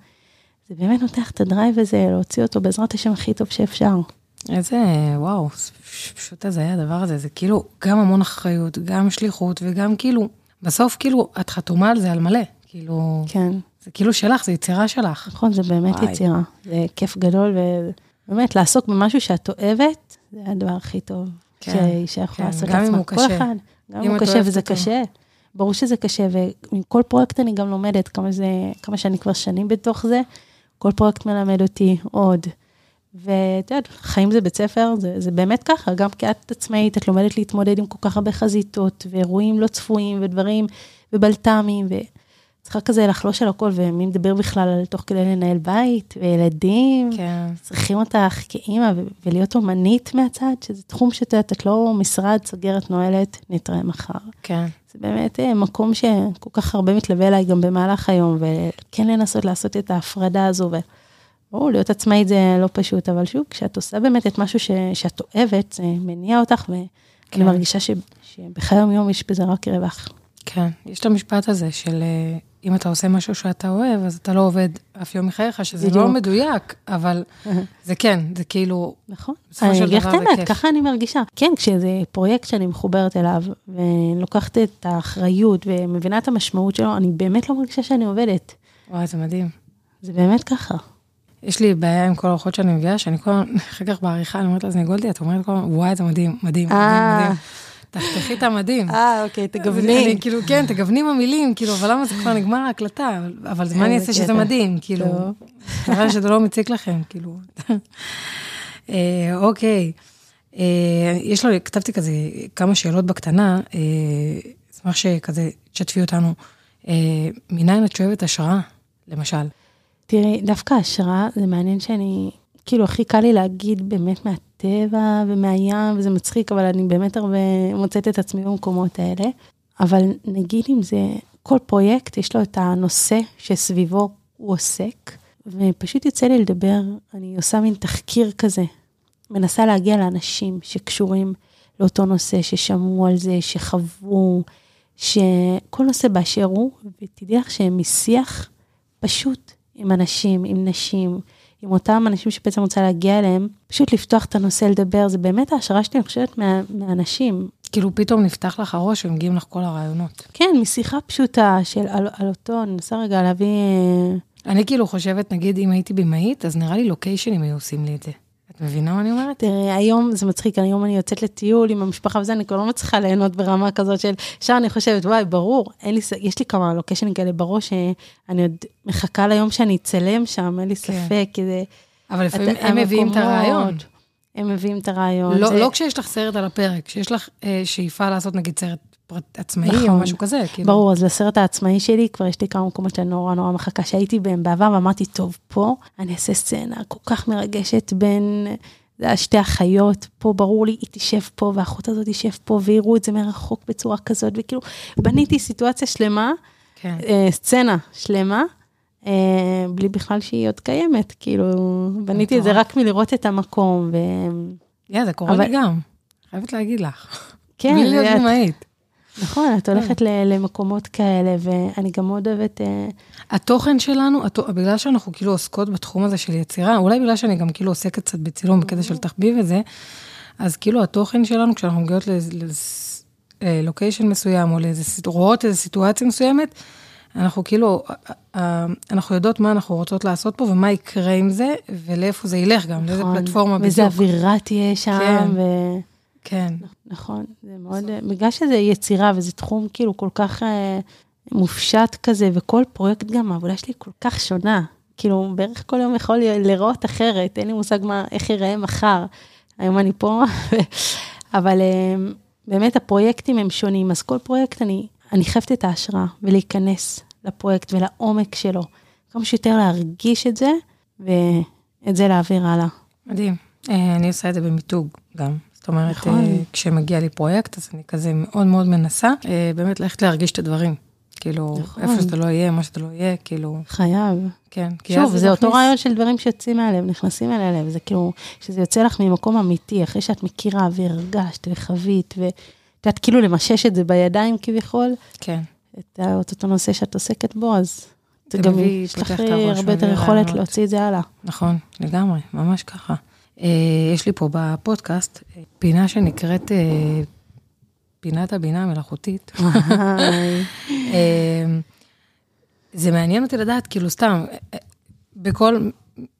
זה באמת נותן לך את הדרייב הזה, להוציא אותו בעזרת השם הכי טוב שאפשר. איזה, וואו, פשוט זה היה הדבר הזה, זה כאילו גם המון אחריות, גם שליחות, וגם כאילו, בסוף כאילו, את חתומה על זה על מלא, כאילו, כן. זה כאילו שלך, זה יצירה שלך. נכון, זה באמת וואי. יצירה, זה כיף גדול, ובאמת, לעסוק במשהו שאת אוהבת, זה הדבר הכי טוב. כן, שאישה יכולה כן, לעשות לעצמה. כל אחד. גם אם הוא קשה וזה אותו. קשה. ברור שזה קשה, ומכל פרויקט אני גם לומדת, כמה, זה, כמה שאני כבר שנים בתוך זה, כל פרויקט מלמד אותי עוד. ואת יודעת, חיים זה בית ספר, זה, זה באמת ככה, גם כאת עצמאית, את לומדת להתמודד עם כל כך הרבה חזיתות, ואירועים לא צפויים, ודברים, ובלת"מים, צריכה כזה לחלוש על הכל, ומי מדבר בכלל על תוך כדי לנהל בית, וילדים, כן. צריכים אותך כאימא, ולהיות אומנית מהצד, שזה תחום שאת יודעת, את לא משרד, סוגרת, נועלת, נתראה מחר. כן. זה באמת אה, מקום שכל כך הרבה מתלווה אליי גם במהלך היום, וכן לנסות לעשות את ההפרדה הזו, וברור, להיות עצמאית זה לא פשוט, אבל שוב, כשאת עושה באמת את משהו ש, שאת אוהבת, זה מניע אותך, ואני כן. מרגישה ש, שבחיי היום יש בזה רק רווח. כן, יש את המשפט הזה של אה, אם אתה עושה משהו שאתה אוהב, אז אתה לא עובד אף יום מחייך, שזה בדיוק. לא מדויק, אבל זה כן, זה כאילו, נכון. אני אגיד לך את האמת, ככה אני מרגישה. כן, כשזה פרויקט שאני מחוברת אליו, ולוקחת את האחריות ומבינה את המשמעות שלו, אני באמת לא מרגישה שאני עובדת. וואי, זה מדהים. זה באמת ככה. יש לי בעיה עם כל האורחות שאני מביאה, שאני כל הזמן, אחר כך בעריכה, אני אומרת לה, זה גולדי, את אומרת כל הזמן, וואי, זה מדהים, מדהים, מדהים, אה. מדהים. תחתכי את המדים. אה, אוקיי, תגווני. אני כאילו, כן, תגווני עם המילים, כאילו, אבל למה זה כבר נגמר ההקלטה? אבל מה אני אעשה שזה מדהים, כאילו, נראה שזה לא מציק לכם, כאילו. אה, אוקיי, אה, יש לו, כתבתי כזה כמה שאלות בקטנה, אה, אשמח שכזה תשתפי אותנו. מניין את שואבת השראה, למשל? תראי, דווקא השראה, זה מעניין שאני, כאילו, הכי קל לי להגיד באמת מה... מהטבע ומהים, וזה מצחיק, אבל אני באמת הרבה מוצאת את עצמי במקומות האלה. אבל נגיד אם זה, כל פרויקט יש לו את הנושא שסביבו הוא עוסק, ופשוט יוצא לי לדבר, אני עושה מין תחקיר כזה, מנסה להגיע לאנשים שקשורים לאותו נושא, ששמעו על זה, שחוו, שכל נושא באשר הוא, ותדעי לך שהם משיח פשוט עם אנשים, עם נשים, עם אותם אנשים שבעצם רוצה להגיע אליהם, פשוט לפתוח את הנושא, לדבר, זה באמת ההשערה שלי, אני חושבת, מה, מהאנשים. כאילו פתאום נפתח לך הראש ומגיעים לך כל הרעיונות. כן, משיחה פשוטה של על, על אותו, אני מנסה רגע להביא... אה, אני כאילו חושבת, נגיד, אם הייתי במאית, אז נראה לי לוקיישנים היו עושים לי את זה. את מבינה מה אני אומרת? תראה, היום זה מצחיק, היום אני יוצאת לטיול עם המשפחה וזה, אני כבר לא מצליחה ליהנות ברמה כזאת של, עכשיו אני חושבת, וואי, ברור, לי, יש לי כמה לוקיישנים כאלה בראש, שאני עוד מחכה ליום שאני אצלם שם, אין לי כן. ספק, כי זה... אבל לפעמים הם מביאים את הרעיון. הם מביאים את הרעיון. לא, זה... לא כשיש לך סרט על הפרק, כשיש לך אה, שאיפה לעשות נגיד סרט עצמאי נכון, או משהו כזה. כאילו. ברור, אז לסרט העצמאי שלי, כבר יש לי כמה מקומות שאני נורא נורא מחכה שהייתי בהם בעבר, ואמרתי, טוב, פה אני אעשה סצנה כל כך מרגשת בין שתי אחיות, פה ברור לי, היא תשב פה, והאחות הזאת תשב פה, ויראו את זה מרחוק בצורה כזאת, וכאילו, בניתי סיטואציה שלמה, כן. אה, סצנה שלמה, אה, בלי בכלל שהיא עוד קיימת, כאילו, בניתי את זה רק מלראות את המקום, ו... יא, זה קורה אבל... לי גם, חייבת להגיד לך. כן, בלי להיות במאית. נכון, את הולכת למקומות כאלה, ואני גם מאוד אוהבת... אה, התוכן שלנו. בגלל שאנחנו כאילו עוסקות בתחום הזה של יצירה, אולי בגלל שאני גם כאילו עוסקת קצת בצילום בקטע של תחביב וזה, אז כאילו התוכן שלנו, כשאנחנו מגיעות ללוקיישן מסוים, או רואות איזו סיטואציה מסוימת, אנחנו כאילו, אנחנו יודעות מה אנחנו רוצות לעשות פה ומה יקרה עם זה, ולאיפה זה ילך גם, לאיזה נכון, פלטפורמה בדיוק. ואיזה אווירה תהיה שם, כן. ו... כן, נכון, זה מאוד, בגלל שזה יצירה וזה תחום כאילו כל כך אה, מופשט כזה, וכל פרויקט גם, העבודה שלי כל כך שונה. כאילו, בערך כל יום יכול לראות אחרת, אין לי מושג מה, איך ייראה מחר. היום אני פה, אבל אה, באמת הפרויקטים הם שונים, אז כל פרויקט אני, אני חייבת את ההשראה ולהיכנס לפרויקט ולעומק שלו. כמה שיותר להרגיש את זה, ואת זה להעביר הלאה. מדהים. אה, אני עושה את זה במיתוג גם. זאת אומרת, נכון. אה, כשמגיע לי פרויקט, אז אני כזה מאוד מאוד מנסה, אה, באמת ללכת להרגיש את הדברים. כאילו, נכון. איפה שאתה לא יהיה, מה שאתה לא יהיה, כאילו, חייב. כן. שוב, אז זה אותו מכניס- רעיון של דברים שיוצאים מהלב, נכנסים אל הלב, זה כאילו, שזה יוצא לך ממקום אמיתי, אחרי שאת מכירה והרגשת וחווית, ואת יודעת, כאילו למשש את זה בידיים כביכול, כן. את אותו נושא שאת עוסקת בו, אז זה זה גם, יש לך הרבה יותר יכולת. להוציא את זה הלאה. נכון, לגמרי, ממש ככה. אה, יש לי פה בפודקאסט אה, פינה שנקראת אה, פינת הבינה המלאכותית. זה מעניין אותי לדעת, כאילו סתם, בכל,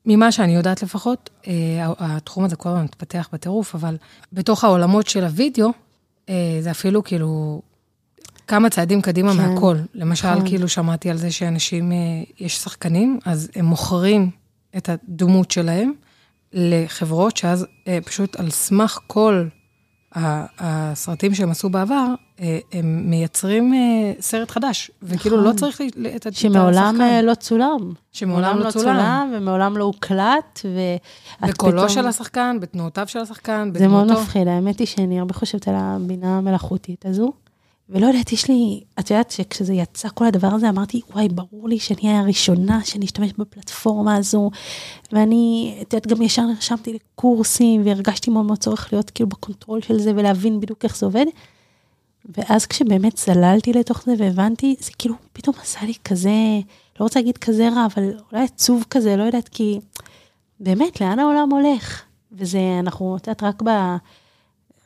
ממה שאני יודעת לפחות, התחום הזה כל הזמן מתפתח בטירוף, אבל בתוך העולמות של הוידאו, זה אפילו כאילו כמה צעדים קדימה כן, מהכל. למשל, נכון. כאילו שמעתי על זה שאנשים, יש שחקנים, אז הם מוכרים את הדמות שלהם לחברות, שאז אה, פשוט על סמך כל הסרטים שהם עשו בעבר, אה, הם מייצרים אה, סרט חדש, וכאילו נכון. לא צריך ל- את את שמעולם השחקן. אה, לא צולם. שמעולם לא צולם. ומעולם לא הוקלט, ואת בקולו של השחקן, בתנועותיו של השחקן, זה מאוד. מפחיד, האמת היא שאני הרבה חושבת על הבינה המלאכותית הזו, ולא יודעת, יש לי, את יודעת שכשזה יצא כל הדבר הזה, אמרתי, וואי, ברור לי שאני אהיה הראשונה אשתמש בפלטפורמה הזו, ואני, את יודעת, גם ישר נרשמתי לקורסים, והרגשתי מאוד מאוד צורך להיות כאילו ב control של זה, ולהבין בדיוק איך זה עובד. ואז כשבאמת צללתי לתוך זה והבנתי, זה כאילו פתאום עשה לי כזה, לא רוצה להגיד כזה רע, אבל אולי עצוב כזה, לא יודעת, כי באמת, לאן העולם הולך? וזה, אנחנו, את יודעת, רק ב...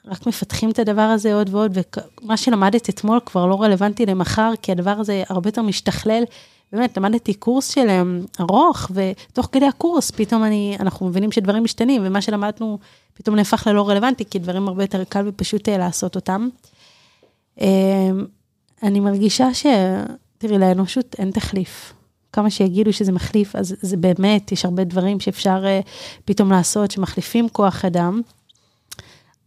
רק מפתחים את הדבר הזה עוד ועוד, ומה שלמדת אתמול כבר לא רלוונטי למחר, כי הדבר הזה הרבה יותר משתכלל. באמת, למדתי קורס של אמ, ארוך, ותוך כדי הקורס פתאום אני, אנחנו מבינים שדברים משתנים, ומה שלמדנו פתאום נהפך ללא רלוונטי, כי דברים הרבה יותר קל ופשוט אה, לעשות אותם. אמ, אני מרגישה ש... תראי, לאנושות אין תחליף. כמה שיגידו שזה מחליף, אז זה באמת, יש הרבה דברים שאפשר uh, פתאום לעשות, שמחליפים כוח אדם.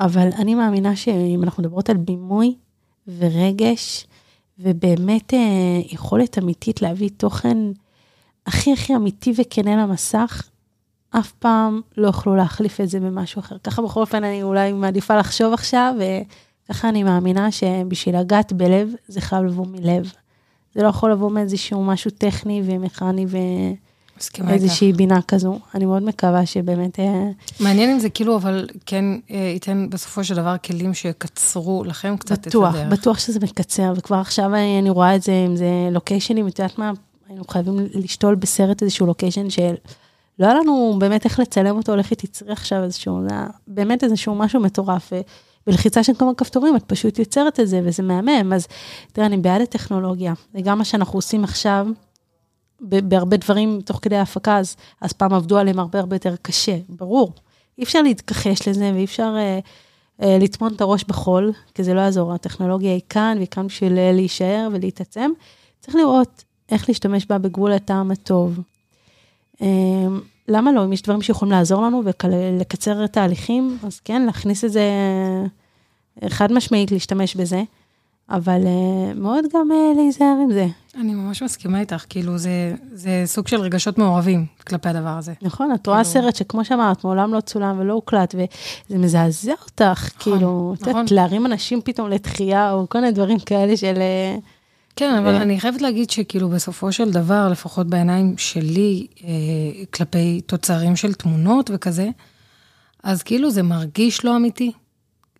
אבל אני מאמינה שאם אנחנו מדברות על בימוי ורגש, ובאמת uh, יכולת אמיתית להביא תוכן הכי הכי אמיתי וכנה למסך, אף פעם לא יוכלו להחליף את זה במשהו אחר. ככה בכל אופן אני אולי מעדיפה לחשוב עכשיו, וככה אני מאמינה שבשביל לגעת בלב, זה חייב לבוא מלב. זה לא יכול לבוא מאיזשהו משהו טכני ומכני מסכימה איתך. בינה כזו. אני מאוד מקווה שבאמת... אה, מעניין אם זה כאילו, אבל כן אה, ייתן בסופו של דבר כלים שיקצרו לכם קצת בטוח, את הדרך. בטוח שזה מקצר, וכבר עכשיו אני, אני רואה את זה, אם זה לוקיישנים, את יודעת מה, היינו חייבים לשתול בסרט איזשהו לוקיישן של... לא היה לנו באמת איך לצלם אותו, לכי תצרי עכשיו איזשהו, זה היה באמת איזשהו משהו מטורף. בלחיצה של כמה כפתורים, את פשוט יוצרת את זה, וזה מהמם. אז תראה, אני בעד הטכנולוגיה. זה גם מה שאנחנו עושים עכשיו, בהרבה דברים תוך כדי ההפקה, אז, אז פעם עבדו עליהם הרבה הרבה יותר קשה, ברור. אי אפשר להתכחש לזה, ואי אפשר אה, אה, לטמון את הראש בחול, כי זה לא יעזור. הטכנולוגיה היא כאן, והיא כאן בשביל אה, להישאר ולהתעצם. צריך לראות איך להשתמש בה בגבול הטעם הטוב. אה, למה לא? אם יש דברים שיכולים לעזור לנו ולקצר תהליכים, אז כן, להכניס את זה אה, חד משמעית, להשתמש בזה. אבל אה, מאוד גם אה, להיזהר עם זה. אני ממש מסכימה איתך, כאילו זה, זה סוג של רגשות מעורבים כלפי הדבר הזה. נכון, את רואה כאילו- סרט שכמו שאמרת, מעולם לא צולם ולא הוקלט, וזה מזעזע אותך, כאילו, את נכון. יודעת, להרים אנשים פתאום לתחייה, או כל מיני דברים כאלה של... אה, כן, אבל אני חייבת להגיד שכאילו בסופו של דבר, לפחות בעיניים שלי, אה, כלפי תוצרים של תמונות וכזה, אז כאילו זה מרגיש לא אמיתי.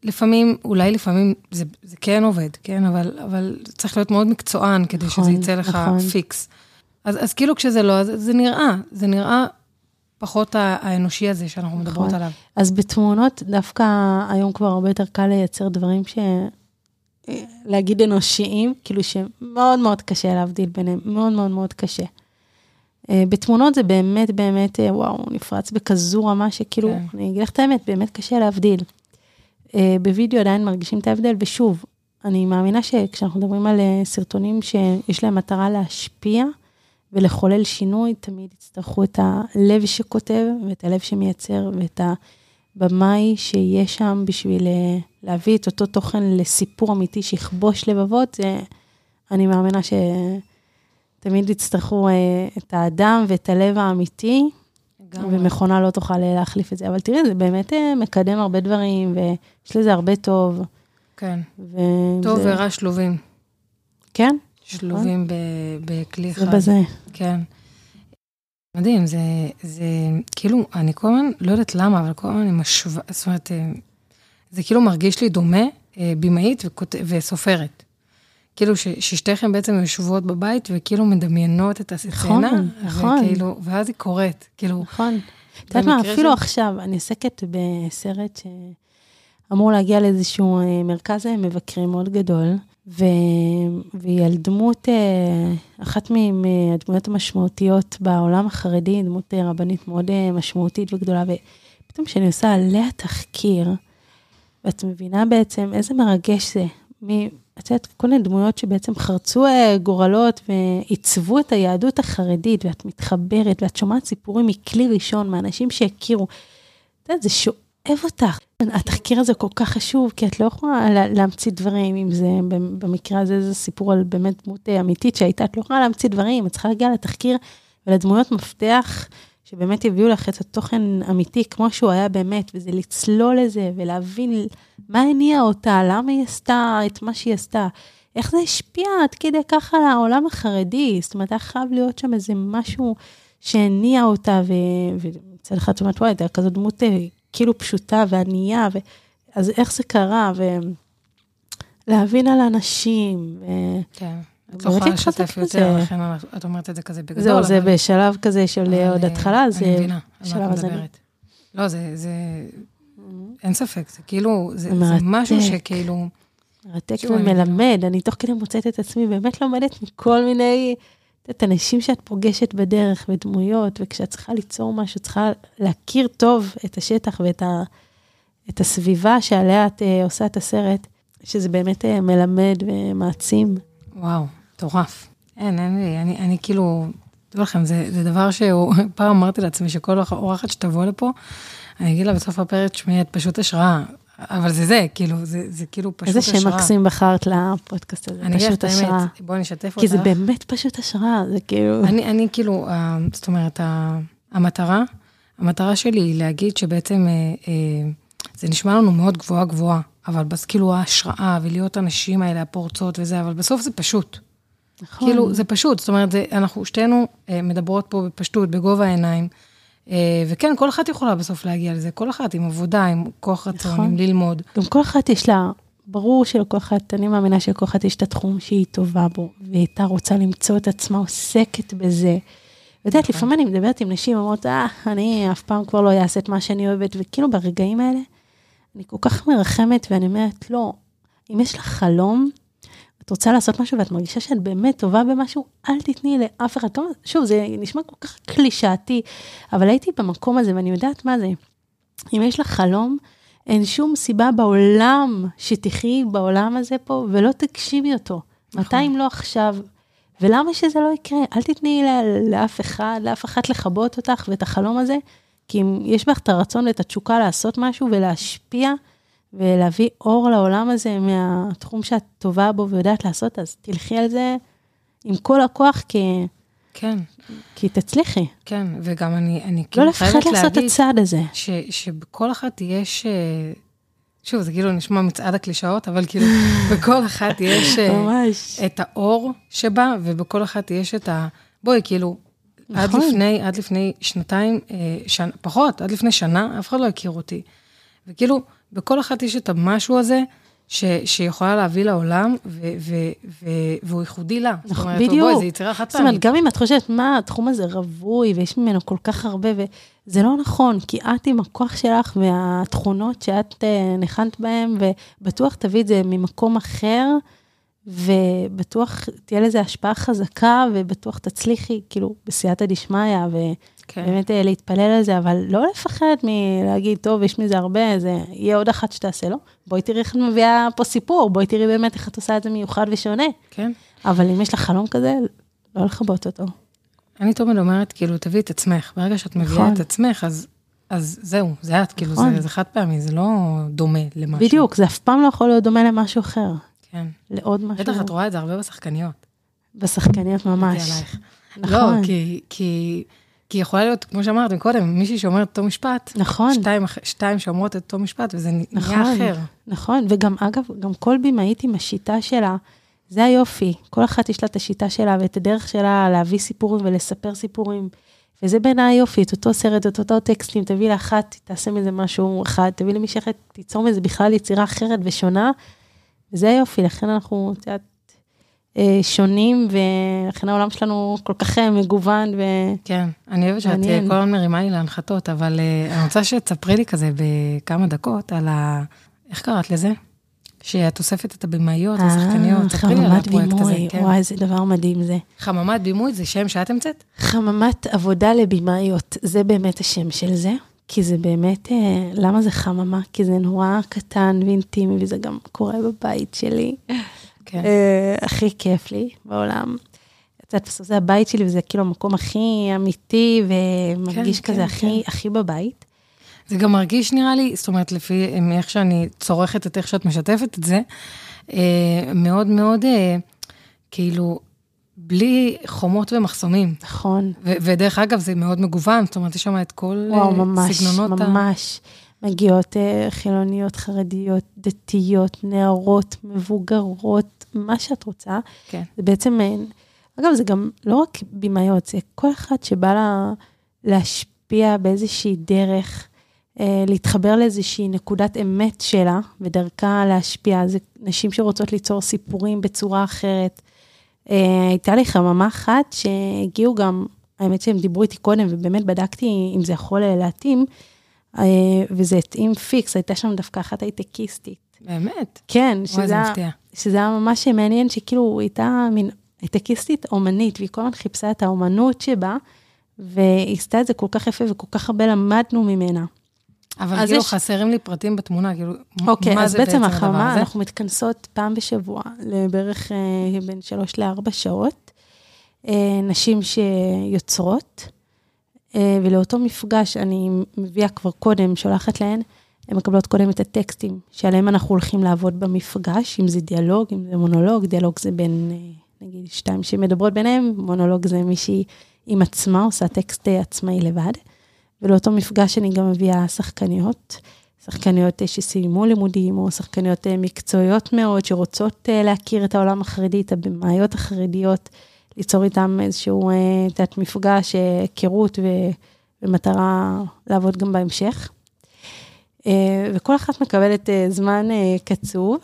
לפעמים, אולי לפעמים זה, זה כן עובד, כן? אבל, אבל צריך להיות מאוד מקצוען כדי נכון, שזה יצא לך נכון. פיקס. אז, אז כאילו כשזה לא, אז זה נראה, זה נראה פחות האנושי הזה שאנחנו מדברות נכון. עליו. אז בתמונות, דווקא היום כבר הרבה יותר קל לייצר דברים ש... להגיד אנושיים, כאילו שמאוד מאוד קשה להבדיל ביניהם, מאוד מאוד מאוד קשה. אה, בתמונות זה באמת באמת, אה, וואו, נפרץ בכזו רמה שכאילו, כן. אני אגיד לך את האמת, באמת קשה להבדיל. אה, בווידאו עדיין מרגישים את ההבדל, ושוב, אני מאמינה שכשאנחנו מדברים על אה, סרטונים שיש להם מטרה להשפיע ולחולל שינוי, תמיד יצטרכו את הלב שכותב ואת הלב שמייצר ואת הבמאי שיהיה שם בשביל אה, להביא את אותו תוכן לסיפור אמיתי שיכבוש לבבות. אני מאמינה שתמיד יצטרכו את האדם ואת הלב האמיתי, לגמרי. ומכונה לא תוכל אה, להחליף את זה. אבל תראי, זה באמת אה, מקדם הרבה דברים, ויש לזה הרבה טוב. כן. וזה, טוב ורע שלובים. כן, שלובים ב- בכלי זה אחד. בזה. כן. מדהים, זה, זה כאילו, אני כל הזמן, לא יודעת למה, אבל כל הזמן אני משווה, זאת אומרת, אה, זה כאילו מרגיש לי דומה, במאית וסופרת. כאילו ש- ששתיכם בעצם יושבות בבית וכאילו מדמיינות את הסצנה, נכון, נכון. וכאילו, ואז היא קורית, כאילו, נכון. את יודעת מה, אפילו של- עכשיו, אני עוסקת בסרט שאמור להגיע לאיזשהו אה, מרכז אה, מבקרים מאוד גדול, ו... והיא על דמות, אה, אחת מהדמויות המשמעותיות בעולם החרדי, דמות רבנית מאוד משמעותית וגדולה, ופתאום כשאני עושה עליה תחקיר, ואת מבינה בעצם איזה מרגש זה. מ... את יודעת, כל מיני דמויות שבעצם חרצו אה, גורלות ועיצבו את היהדות החרדית, ואת מתחברת, ואת שומעת סיפורים מכלי ראשון, מאנשים שהכירו. את יודעת, זה שואב אותך. התחקיר הזה כל כך חשוב, כי את לא יכולה לה- להמציא דברים, אם זה, במקרה הזה זה סיפור על באמת דמות אה, אמיתית שהייתה, את לא יכולה להמציא דברים, את צריכה להגיע לתחקיר ולדמויות מפתח, שבאמת יביאו לך את התוכן אמיתי כמו שהוא היה באמת, וזה לצלול לזה ולהבין מה הניע אותה, למה היא עשתה את מה שהיא עשתה, איך זה השפיע עד כדי כך על העולם החרדי, זאת אומרת, היה חייב להיות שם איזה משהו שהניע אותה, ומצד אחד את אומרת, וואי, הייתה כזאת דמות אה, כאילו פשוטה וענייה, ו... אז איך זה קרה, ולהבין על אנשים, ו... כן. את לא יכולה לשתף. יותר, לכן את אומרת את זה כזה בגדול. זהו, זה אבל- בשלב כזה של עוד אה, התחלה, זה אני בשלב את הזה. מדברת. לא, זה, זה, אין ספק, זה כאילו, זה, זה זה. משהו שכאילו, מרתק ומלמד, אני תוך כדי מוצאת את עצמי באמת לומדת מכל מיני, את יודעת, אנשים שאת פוגשת בדרך ודמויות, וכשאת צריכה ליצור משהו, צריכה להכיר טוב את השטח ואת ה, את הסביבה שעליה את uh, עושה את הסרט, שזה באמת uh, מלמד ומעצים. וואו, מטורף. אין, אין לי, אני, אני כאילו, תדעו לכם, זה, זה דבר שהוא, פעם אמרתי לעצמי שכל אורחת שתבוא לפה, אני אגיד לה בסוף הפרק, תשמעי, את פשוט השראה. אבל זה זה, כאילו, זה, זה כאילו פשוט איזה השראה. שם מקסים בחרת לפודקאסט הזה, אני אגיד פשוט את השראה. האמת, בואי נשתף אותך. כי זה באמת פשוט השראה, זה כאילו... אני, אני כאילו, אה, זאת אומרת, המטרה, המטרה שלי היא להגיד שבעצם אה, אה, זה נשמע לנו מאוד גבוהה גבוהה, אבל בס, כאילו ההשראה ולהיות הנשים האלה הפורצות וזה, אבל בסוף זה פשוט. נכון. כאילו, זה פשוט, זאת אומרת, זה, אנחנו שתינו אה, מדברות פה בפשטות, בגובה העיניים, אה, וכן, כל אחת יכולה בסוף להגיע לזה, כל אחת עם עבודה, עם כוח רצון, נכון. עם ללמוד. גם כל אחת יש לה, ברור שלכל אחת, אני מאמינה שלכל אחת יש את התחום שהיא טובה בו, והיא הייתה רוצה למצוא את עצמה עוסקת בזה. ואת יודעת, נכון. לפעמים אני מדברת עם נשים, אומרות, אה, אני אף פעם כבר לא אעשה את מה שאני אוהבת, וכאילו ברגעים האלה, אני כל כך מרחמת, ואני אומרת, לא, אם יש לך חלום, את רוצה לעשות משהו ואת מרגישה שאת באמת טובה במשהו, אל תתני לאף אחד. שוב, זה נשמע כל כך קלישאתי, אבל הייתי במקום הזה ואני יודעת מה זה. אם יש לך חלום, אין שום סיבה בעולם שתחי בעולם הזה פה ולא תגשימי אותו. נכון. מתי אם לא עכשיו? ולמה שזה לא יקרה? אל תתני לאף אחד, לאף אחת לכבות אותך ואת החלום הזה, כי אם יש בך את הרצון ואת התשוקה לעשות משהו ולהשפיע ולהביא אור לעולם הזה מהתחום שאת טובה בו ויודעת לעשות, אז תלכי על זה עם כל הכוח, כי, כן, כי תצליחי. כן, וגם אני, אני לא כאילו לפחד חייבת לעשות את להגיד, הצעד הזה. ש, שבכל אחת יש, אה, שוב, זה כאילו נשמע מצעד הקלישאות, אבל כאילו, בכל אחת יש אה. את האור שבה, ובכל אחת יש את ה... בואי, כאילו, עד נכון. לפני, עד לפני שנתיים, אה, שנ, פחות, עד לפני שנה, אף אחד לא הכיר אותי. וכאילו, בכל אחת יש את המשהו הזה, ש, שיכולה להביא לעולם, ו, ו, ו, והוא ייחודי לה. נכון, זאת אומרת, בדיוק. בואי, זו יצירה חד זאת אומרת, פעמית. גם אם את חושבת, מה, התחום הזה רווי ויש ממנו כל כך הרבה, וזה לא נכון, כי את עם הכוח שלך והתכונות שאת אה, ניחנת בהן, ובטוח תביא את זה ממקום אחר, ובטוח תהיה לזה השפעה חזקה, ובטוח תצליחי, כאילו, בסייעתא דשמיא, כן. ובאמת אה, להתפלל על זה, אבל לא לפחד מלהגיד, טוב, יש מזה הרבה, זה יהיה עוד אחת שתעשה, לא? בואי תראי איך את מביאה פה סיפור, בואי תראי באמת איך את עושה את זה מיוחד ושונה. כן. אבל אם יש לך חלום כזה, לא לכבות אותו. אני תמיד אומרת, כאילו, תביאי את עצמך. ברגע שאת מביאה נכון. את עצמך, אז, אז זהו, זה את, כאילו, נכון. זה, זה חד פעמי, זה לא דומה למשהו. בדיוק, זה אף פעם לא יכול להיות דומה למשהו אחר, כן. לעוד משהו. בטח את רואה את זה הרבה בשחקניות. בשחקניות ממש. נכון. לא, כי, כי, כי יכולה להיות, כמו שאמרת קודם, מישהי שאומרת אותו משפט, נכון, שתיים, שתיים שאומרות את אותו משפט, וזה נהיה נכון. אחר. נכון, וגם, אגב, גם כל בימאית עם השיטה שלה, זה היופי. כל אחת יש לה את השיטה שלה ואת הדרך שלה להביא סיפורים ולספר סיפורים. וזה בעיניי היופי, את אותו סרט, את אותו טקסטים, תביא לאחת, תעשה מזה משהו אחד, תביא למישהי אחרת, תיצור מזה בכלל יצירה אחרת ושונה. וזה היופי, לכן אנחנו, את יודעת, שונים, ולכן העולם שלנו כל כך אה, מגוון, ו... כן, אני אוהבת שאת אה. כל הזמן מרימה לי להנחתות, אבל אה, אני רוצה שתספרי לי כזה בכמה דקות על ה... איך קראת לזה? שאת אוספת את הבמאיות, השחקניות, ספרי לי על אה, חממת הפרויקט הזה. בימוי, כן. וואי, איזה דבר מדהים זה. חממת בימוי זה שם שאת המצאת? חממת עבודה לבימאיות, זה באמת השם של זה, כי זה באמת, אה, למה זה חממה? כי זה נורא קטן ואינטימי, וזה גם קורה בבית שלי. כן. אה, הכי כיף לי בעולם. את יודעת, בסוף זה הבית שלי, וזה כאילו המקום הכי אמיתי, ומרגיש כן, כזה כן, הכי, הכי בבית. זה גם מרגיש, נראה לי, זאת אומרת, לפי איך שאני צורכת את איך שאת משתפת את זה, אה, מאוד מאוד, אה, כאילו, בלי חומות ומחסומים. נכון. ו- ודרך אגב, זה מאוד מגוון, זאת אומרת, יש שם את כל וואו, ממש, סגנונות ה... ממש. מגיעות אה, חילוניות, חרדיות, דתיות, נערות, מבוגרות, מה שאת רוצה. כן. זה בעצם, אה, אגב, זה גם לא רק במאיות, זה כל אחת שבא לה להשפיע באיזושהי דרך, אה, להתחבר לאיזושהי נקודת אמת שלה, ודרכה להשפיע. זה נשים שרוצות ליצור סיפורים בצורה אחרת. הייתה לי חממה אחת שהגיעו גם, האמת שהם דיברו איתי קודם, ובאמת בדקתי אם זה יכול להתאים, וזה התאים פיקס, הייתה שם דווקא אחת הייטקיסטית. באמת. כן, שזה. שזה היה ממש מעניין, שכאילו היא הייתה מין הייטקיסטית אומנית, והיא כל הזמן חיפשה את האומנות שבה, והיא עשתה את זה כל כך יפה וכל כך הרבה למדנו ממנה. אבל אז כאילו יש- חסרים לי פרטים בתמונה, כאילו, אוקיי, מה אז זה בעצם הדבר החמה, הזה? אנחנו מתכנסות פעם בשבוע, לבערך אה, בין שלוש לארבע שעות. אה, נשים שיוצרות, אה, ולאותו מפגש אני מביאה כבר קודם, שולחת להן, הן מקבלות קודם את הטקסטים שעליהם אנחנו הולכים לעבוד במפגש, אם זה דיאלוג, אם זה מונולוג, דיאלוג זה בין, אה, נגיד, שתיים שמדברות ביניהם, מונולוג זה מישהי עם עצמה, עושה טקסט אה, עצמאי לבד. ולאותו מפגש אני גם מביאה שחקניות, שחקניות אה, שסיימו לימודים, או שחקניות אה, מקצועיות מאוד, שרוצות אה, להכיר את העולם החרדי, את הבמאיות החרדיות, ליצור איתם איזשהו, אה, יודעת, מפגש, היכרות ו- במטרה לעבוד גם בהמשך. אה, וכל אחת מקבלת אה, זמן אה, קצוב,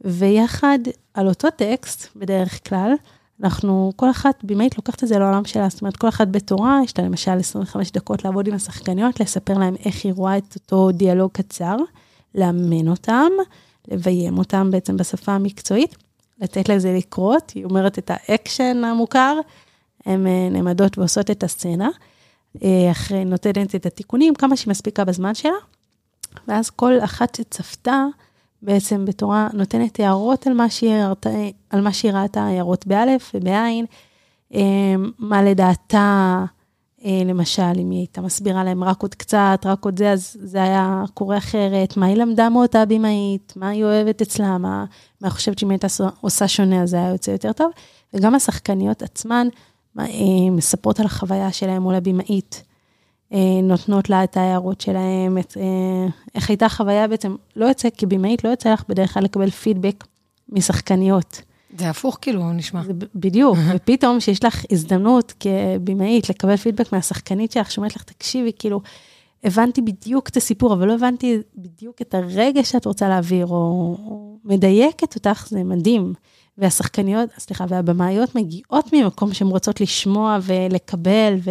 ויחד על אותו טקסט, בדרך כלל, אנחנו, כל אחת במאית לוקחת את זה לעולם שלה, זאת אומרת, כל אחת בתורה, יש לה למשל 25 דקות לעבוד עם השחקניות, לספר להם איך היא רואה את אותו דיאלוג קצר, לאמן אותם, לביים אותם בעצם בשפה המקצועית, לתת לזה לקרות, היא אומרת את האקשן המוכר, הן אה, נעמדות ועושות את הסצנה, אה, אחרי נותנת את התיקונים, כמה שהיא מספיקה בזמן שלה, ואז כל אחת שצפתה, בעצם בתורה נותנת הערות על מה שהיא, על מה שהיא ראתה, הערות באלף ובעין, אה, מה לדעתה, למשל, אם היא הייתה מסבירה להם רק עוד קצת, רק עוד זה, אז זה היה קורה אחרת, מה היא למדה מאותה במאית, מה היא אוהבת אצלה, מה, היא חושבת שאם הייתה עושה שונה, אז זה היה יוצא יותר טוב. וגם השחקניות עצמן אה, מספרות על החוויה שלהם מול הבמאית. אה, נותנות לה את ההערות שלהם, את, אה, איך הייתה החוויה בעצם, לא יוצא, כבמאית לא יוצא לך בדרך כלל לקבל פידבק משחקניות. זה הפוך, כאילו, נשמע. זה בדיוק, ופתאום שיש לך הזדמנות כבמאית לקבל פידבק מהשחקנית שלך, שאומרת לך, תקשיבי, כאילו, הבנתי בדיוק את הסיפור, אבל לא הבנתי בדיוק את הרגע שאת רוצה להעביר, או, או מדייקת אותך, זה מדהים. והשחקניות, סליחה, והבמאיות מגיעות ממקום שהן רוצות לשמוע ולקבל ו,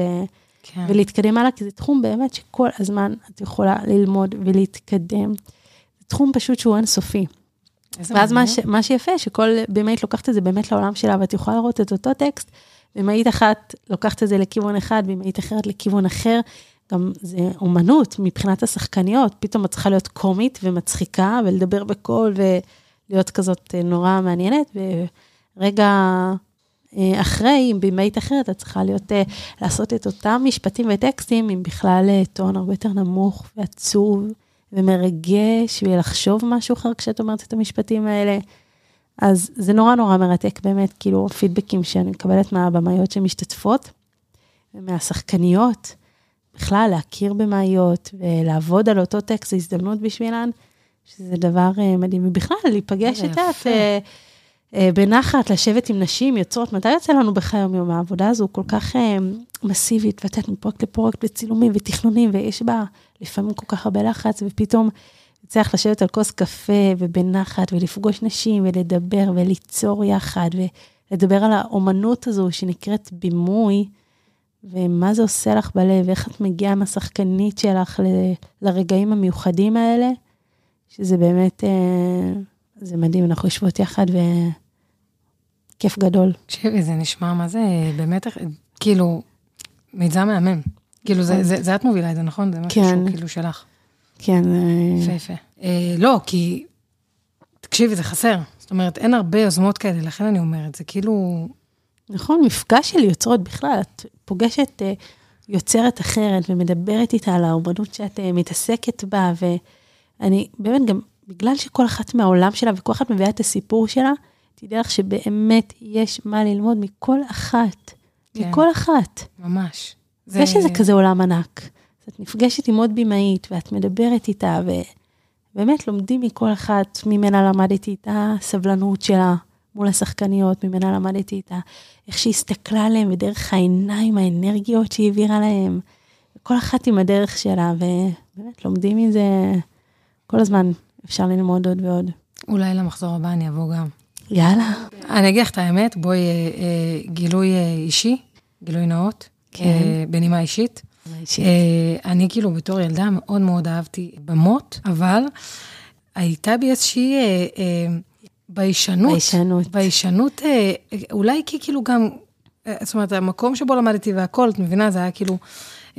כן. ולהתקדם הלאה, כי זה תחום באמת שכל הזמן את יכולה ללמוד ולהתקדם. זה תחום פשוט שהוא אינסופי. ואז מה, ש, מה שיפה, שכל במאית לוקחת את זה באמת לעולם שלה, ואת יכולה לראות את אותו טקסט, במאית אחת לוקחת את זה לכיוון אחד, במאית אחרת לכיוון אחר. גם זה אומנות מבחינת השחקניות, פתאום את צריכה להיות קומית ומצחיקה, ולדבר בקול, ולהיות כזאת אה, נורא מעניינת, ורגע אה, אחרי, אם במאית אחרת, את צריכה להיות, אה, לעשות את אותם משפטים וטקסטים, עם בכלל טון הרבה יותר נמוך ועצוב. ומרגש, ולחשוב משהו אחר כשאת אומרת את המשפטים האלה. אז זה נורא נורא מרתק באמת, כאילו, פידבקים שאני מקבלת מהבמאיות שמשתתפות, ומהשחקניות, בכלל להכיר במאיות ולעבוד על אותו טקסט, זו הזדמנות בשבילן, שזה דבר uh, מדהים. ובכלל, להיפגש, את יודעת, uh, בנחת, לשבת עם נשים, יוצרות, מתי יוצא לנו בחיי יום העבודה הזו כל כך מסיבית, ואת יודעת, מפרויקט לפרויקט, וצילומים ותכנונים, ויש בה לפעמים כל כך הרבה לחץ, ופתאום צריך לשבת על כוס קפה ובנחת, ולפגוש נשים, ולדבר, וליצור יחד, ולדבר על האומנות הזו שנקראת בימוי, ומה זה עושה לך בלב, ואיך את מגיעה עם השחקנית שלך ל, לרגעים המיוחדים האלה, שזה באמת, אה, זה מדהים, אנחנו יושבות יחד וכיף גדול. תקשיבי, זה נשמע מה זה, באמת, כאילו, מיזם מהמם. כאילו, זה, זה, זה את מובילה את זה, נכון? זה משהו כן. שהוא כאילו שלך. כן. יפה, יפה. אה, לא, כי, תקשיבי, זה חסר. זאת אומרת, אין הרבה יוזמות כאלה, לכן אני אומרת, זה כאילו... נכון, מפגש של יוצרות בכלל, את פוגשת uh, יוצרת אחרת ומדברת איתה על האומנות שאת uh, מתעסקת בה, ואני באמת גם, בגלל שכל אחת מהעולם שלה וכל אחת מביאה את הסיפור שלה, תדעי לך שבאמת יש מה ללמוד מכל אחת. כן. מכל אחת. ממש. זה שזה כזה עולם ענק. את נפגשת עם עוד במאית ואת מדברת איתה, ובאמת לומדים מכל אחת, ממנה למדתי את הסבלנות שלה מול השחקניות, ממנה למדתי את. איך שהיא הסתכלה עליהם, ודרך העיניים, האנרגיות שהיא העבירה להם. כל אחת עם הדרך שלה, ובאמת לומדים מזה כל הזמן, אפשר ללמוד עוד ועוד. אולי למחזור הבא אני אבוא גם. יאללה. אני אגיד לך את האמת, בואי, אה, אה, גילוי אה, אישי, גילוי נאות. כן. אה, בנימה אישית. אה, אני כאילו בתור ילדה מאוד מאוד אהבתי במות, אבל הייתה בי איזושהי אה, ביישנות. ביישנות. ביישנות, אולי כי כאילו גם, זאת אומרת, המקום שבו למדתי והכל, את מבינה, זה היה כאילו...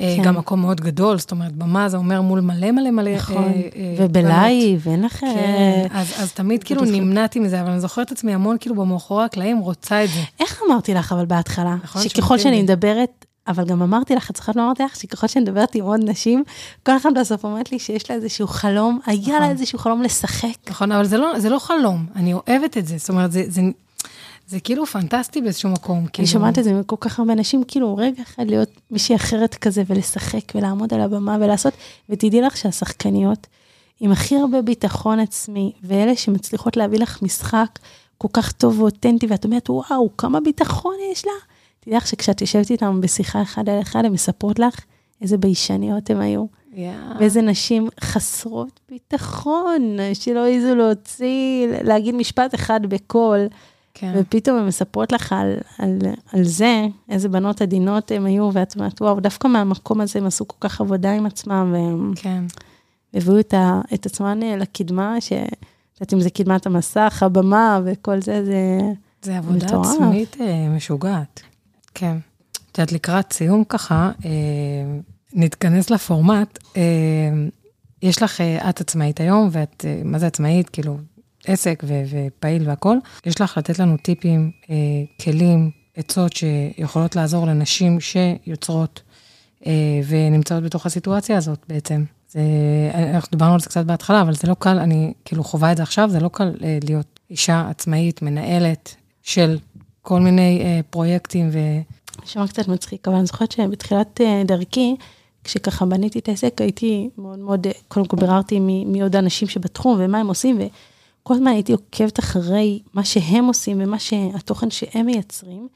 כן. גם מקום מאוד גדול, זאת אומרת, במה זה אומר מול מלא מלא מלא... נכון, אה, וב live, אין לך... כן, אז, אז תמיד כאילו נמנעתי מזה, אבל אני זוכרת את עצמי המון כאילו במאחורי הקלעים רוצה את זה. איך אמרתי לך אבל בהתחלה? נכון, שככל שאני מדברת אבל גם אמרתי לך, את זוכרת מה אמרתי לך? שככל שאני מדברת עם עוד נשים, כל אחד בסוף אומרת לי שיש לה איזשהו חלום, היה לה נכון. איזשהו חלום לשחק. נכון, אבל זה לא, זה לא חלום, אני אוהבת את זה. זאת אומרת, זה, זה, זה כאילו פנטסטי באיזשהו מקום. אני כאילו... שומעת את זה מכל כך הרבה אנשים, כאילו רגע אחד להיות מישהי אחרת כזה ולשחק ולעמוד על הבמה ולעשות, ותדעי לך שהשחקניות עם הכי הרבה ביטחון עצמי, ואלה שמצליחות להביא לך משחק כל כך טוב ואותנטי, ואת אומרת, וואו, כמה ביטחון יש לה. תדעי לך שכשאת יושבת איתם בשיחה אחד על אחד, הן מספרות לך איזה ביישניות הן היו. Yeah. ואיזה נשים חסרות ביטחון, שלא העזו להוציא, להגיד משפט אחד בקול. כן. ופתאום הן מספרות לך על, על, על זה, איזה בנות עדינות הן היו, ואת אומרת, וואו, דווקא מהמקום הזה הם עשו כל כך עבודה עם עצמם, והם כן. הביאו את, ה, את עצמם לקדמה, שאת יודעת אם זה קדמת המסך, הבמה וכל זה, זה... זה עבודה מטורף. עצמית אה, משוגעת. כן. את יודעת, לקראת סיום ככה, אה, נתכנס לפורמט. אה, יש לך, אה, את עצמאית היום, ואת, אה, מה זה עצמאית? כאילו, עסק ו- ופעיל והכול. יש לך לתת לנו טיפים, אה, כלים, עצות שיכולות לעזור לנשים שיוצרות אה, ונמצאות בתוך הסיטואציה הזאת בעצם. זה, אנחנו דיברנו על זה קצת בהתחלה, אבל זה לא קל, אני כאילו חווה את זה עכשיו, זה לא קל אה, להיות אישה עצמאית, מנהלת של כל מיני אה, פרויקטים ו... נשמע קצת מצחיק, אבל אני זוכרת שבתחילת אה, דרכי, כשככה בניתי את העסק, הייתי מאוד מאוד, אה, קודם כל ביררתי מי, מי עוד האנשים שבתחום ומה הם עושים, וכל הזמן הייתי עוקבת אחרי מה שהם עושים ומה שהתוכן שהם מייצרים,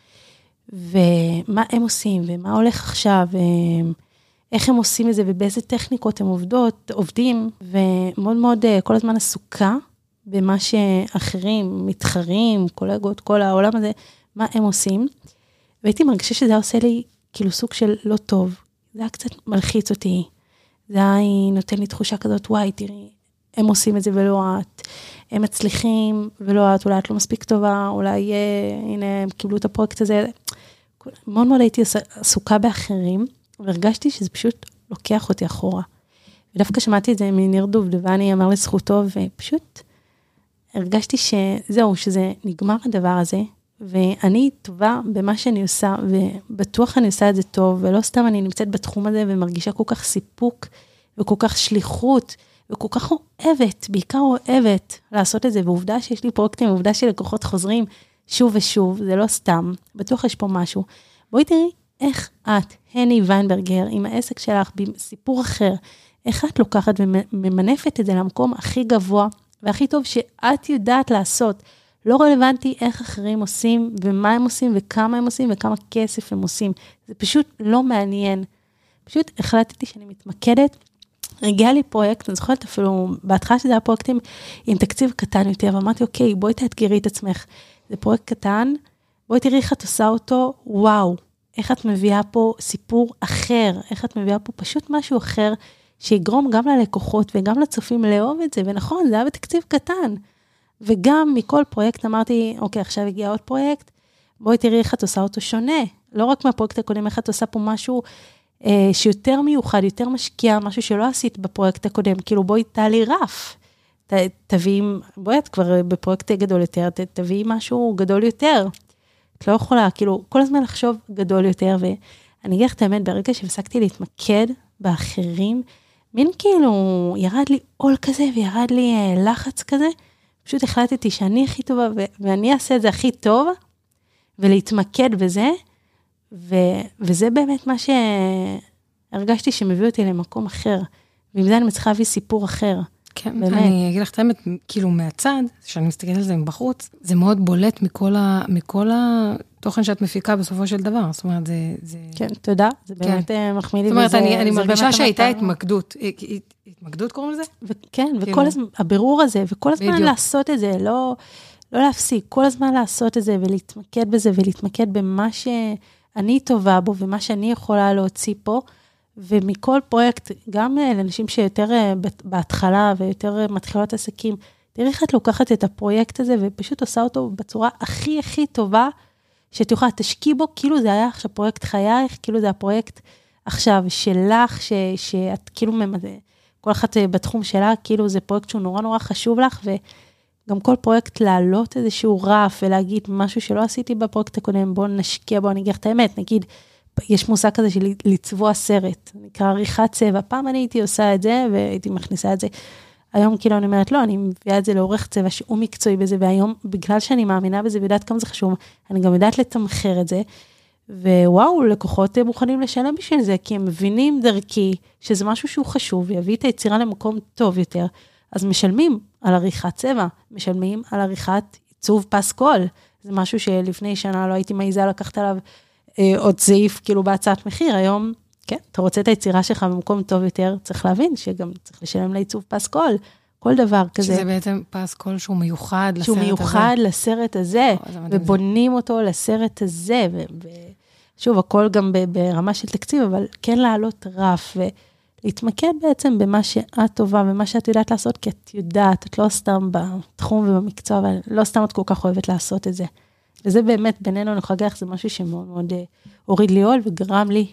ומה הם עושים ומה הולך עכשיו, איך הם עושים את זה ובאיזה טכניקות הם עובדות, עובדים, ומאוד מאוד אה, כל הזמן עסוקה במה שאחרים, מתחרים, קולגות, כל העולם הזה, מה הם עושים. והייתי מרגישה שזה עושה לי כאילו סוג של לא טוב. זה היה קצת מלחיץ אותי. זה היה נותן לי תחושה כזאת, וואי, תראי, הם עושים את זה ולא את. הם מצליחים ולא את, אולי את לא מספיק טובה, אולי אה, הנה, הם קיבלו את הפרויקט הזה. מאוד מאוד הייתי עסוקה באחרים, והרגשתי שזה פשוט לוקח אותי אחורה. ודווקא שמעתי את זה מניר דובדבני, אמר לזכותו, ופשוט הרגשתי שזהו, שזה נגמר הדבר הזה, ואני טובה במה שאני עושה, ובטוח אני עושה את זה טוב, ולא סתם אני נמצאת בתחום הזה ומרגישה כל כך סיפוק וכל כך שליחות, וכל כך אוהבת, בעיקר אוהבת לעשות את זה, ועובדה שיש לי פרויקטים, ועובדה שלקוחות חוזרים שוב ושוב, זה לא סתם, בטוח יש פה משהו. בואי תראי איך את, הני ויינברגר, עם העסק שלך, בסיפור אחר, איך את לוקחת וממנפת את זה למקום הכי גבוה והכי טוב שאת יודעת לעשות. לא רלוונטי איך אחרים עושים, ומה הם עושים, וכמה הם עושים, וכמה כסף הם עושים. זה פשוט לא מעניין. פשוט החלטתי שאני מתמקדת. הגיע לי פרויקט, אני זוכרת אפילו, בהתחלה שזה היה פרויקטים עם תקציב קטן יותר, ואמרתי, אוקיי, בואי תאתגרי את עצמך. זה פרויקט קטן, בואי תראי איך את עושה אותו, וואו, איך את מביאה פה סיפור אחר, איך את מביאה פה פשוט משהו אחר, שיגרום גם ללקוחות וגם לצופים לאהוב את זה, ונכון, זה היה בתקציב קטן. וגם מכל פרויקט אמרתי, אוקיי, עכשיו הגיע עוד פרויקט, בואי תראי איך את עושה אותו שונה. לא רק מהפרויקט הקודם, איך את עושה פה משהו אה, שיותר מיוחד, יותר משקיע, משהו שלא עשית בפרויקט הקודם, כאילו בואי תעלי רף. ת, תביאי, בואי את כבר בפרויקט גדול יותר, ת, תביאי משהו גדול יותר. את לא יכולה, כאילו, כל הזמן לחשוב גדול יותר, ואני אגיד לך את האמת, ברגע שהפסקתי להתמקד באחרים, מין כאילו, ירד לי עול כזה וירד לי אה, לחץ כזה, פשוט החלטתי שאני הכי טובה ו- ואני אעשה את זה הכי טוב, ולהתמקד בזה, ו- וזה באמת מה שהרגשתי שמביא אותי למקום אחר. ועם זה אני מצליחה להביא סיפור אחר. כן, באמת. אני אגיד לך את האמת, כאילו מהצד, כשאני מסתכלת על זה מבחוץ, זה מאוד בולט מכל, ה, מכל התוכן שאת מפיקה בסופו של דבר. זאת אומרת, זה... זה... כן, תודה, זה כן. באמת כן. מחמיא לי. זאת אומרת, אני, אני מרגישה שהייתה התמקדות. התמקדות קוראים לזה? כן, כאילו. וכל הזמן, הבירור הזה, וכל הזמן בדיוק. לעשות את זה, לא, לא להפסיק, כל הזמן לעשות את זה ולהתמקד בזה ולהתמקד במה שאני טובה בו ומה שאני יכולה להוציא פה. ומכל פרויקט, גם לנשים שיותר אה, בהתחלה ויותר אה, מתחילות עסקים, תראי איך את לוקחת את הפרויקט הזה ופשוט עושה אותו בצורה הכי הכי טובה שאת יכולה, תשקיעי בו כאילו זה היה עכשיו פרויקט חייך, כאילו זה הפרויקט עכשיו שלך, ש, שאת כאילו, כל אחת אה, בתחום שלה, כאילו זה פרויקט שהוא נורא נורא חשוב לך, וגם כל פרויקט להעלות איזשהו רף ולהגיד משהו שלא עשיתי בפרויקט הקודם, בואו נשקיע בו, אני אגיד לך את האמת, נגיד, יש מושג כזה של לצבוע סרט, נקרא עריכת צבע. פעם אני הייתי עושה את זה והייתי מכניסה את זה. היום כאילו אני אומרת, לא, אני מביאה את זה לעורך צבע שהוא מקצועי בזה, והיום, בגלל שאני מאמינה בזה ויודעת כמה זה חשוב, אני גם יודעת לתמחר את זה. ווואו, לקוחות מוכנים לשלם בשביל זה, כי הם מבינים דרכי שזה משהו שהוא חשוב, ויביא את היצירה למקום טוב יותר. אז משלמים על עריכת צבע, משלמים על עריכת עיצוב פסקול. זה משהו שלפני שנה לא הייתי מעיזה לקחת עליו עוד סעיף כאילו בהצעת מחיר, היום, כן, אתה רוצה את היצירה שלך במקום טוב יותר, צריך להבין שגם צריך לשלם לעיצוב פס קול, כל דבר כזה. שזה בעצם פס קול שהוא מיוחד לסרט הזה. שהוא מיוחד הזה. לסרט הזה, או, ובונים זה. אותו לסרט הזה, ושוב, הכל גם ברמה של תקציב, אבל כן לעלות רף, ולהתמקד בעצם במה שאת טובה ומה שאת יודעת לעשות, כי את יודעת, את לא סתם בתחום ובמקצוע, אבל לא סתם את כל כך אוהבת לעשות את זה. וזה באמת, בינינו, אני יכולה להגיד לך, זה משהו שמאוד מאוד אה, הוריד לי עול וגרם לי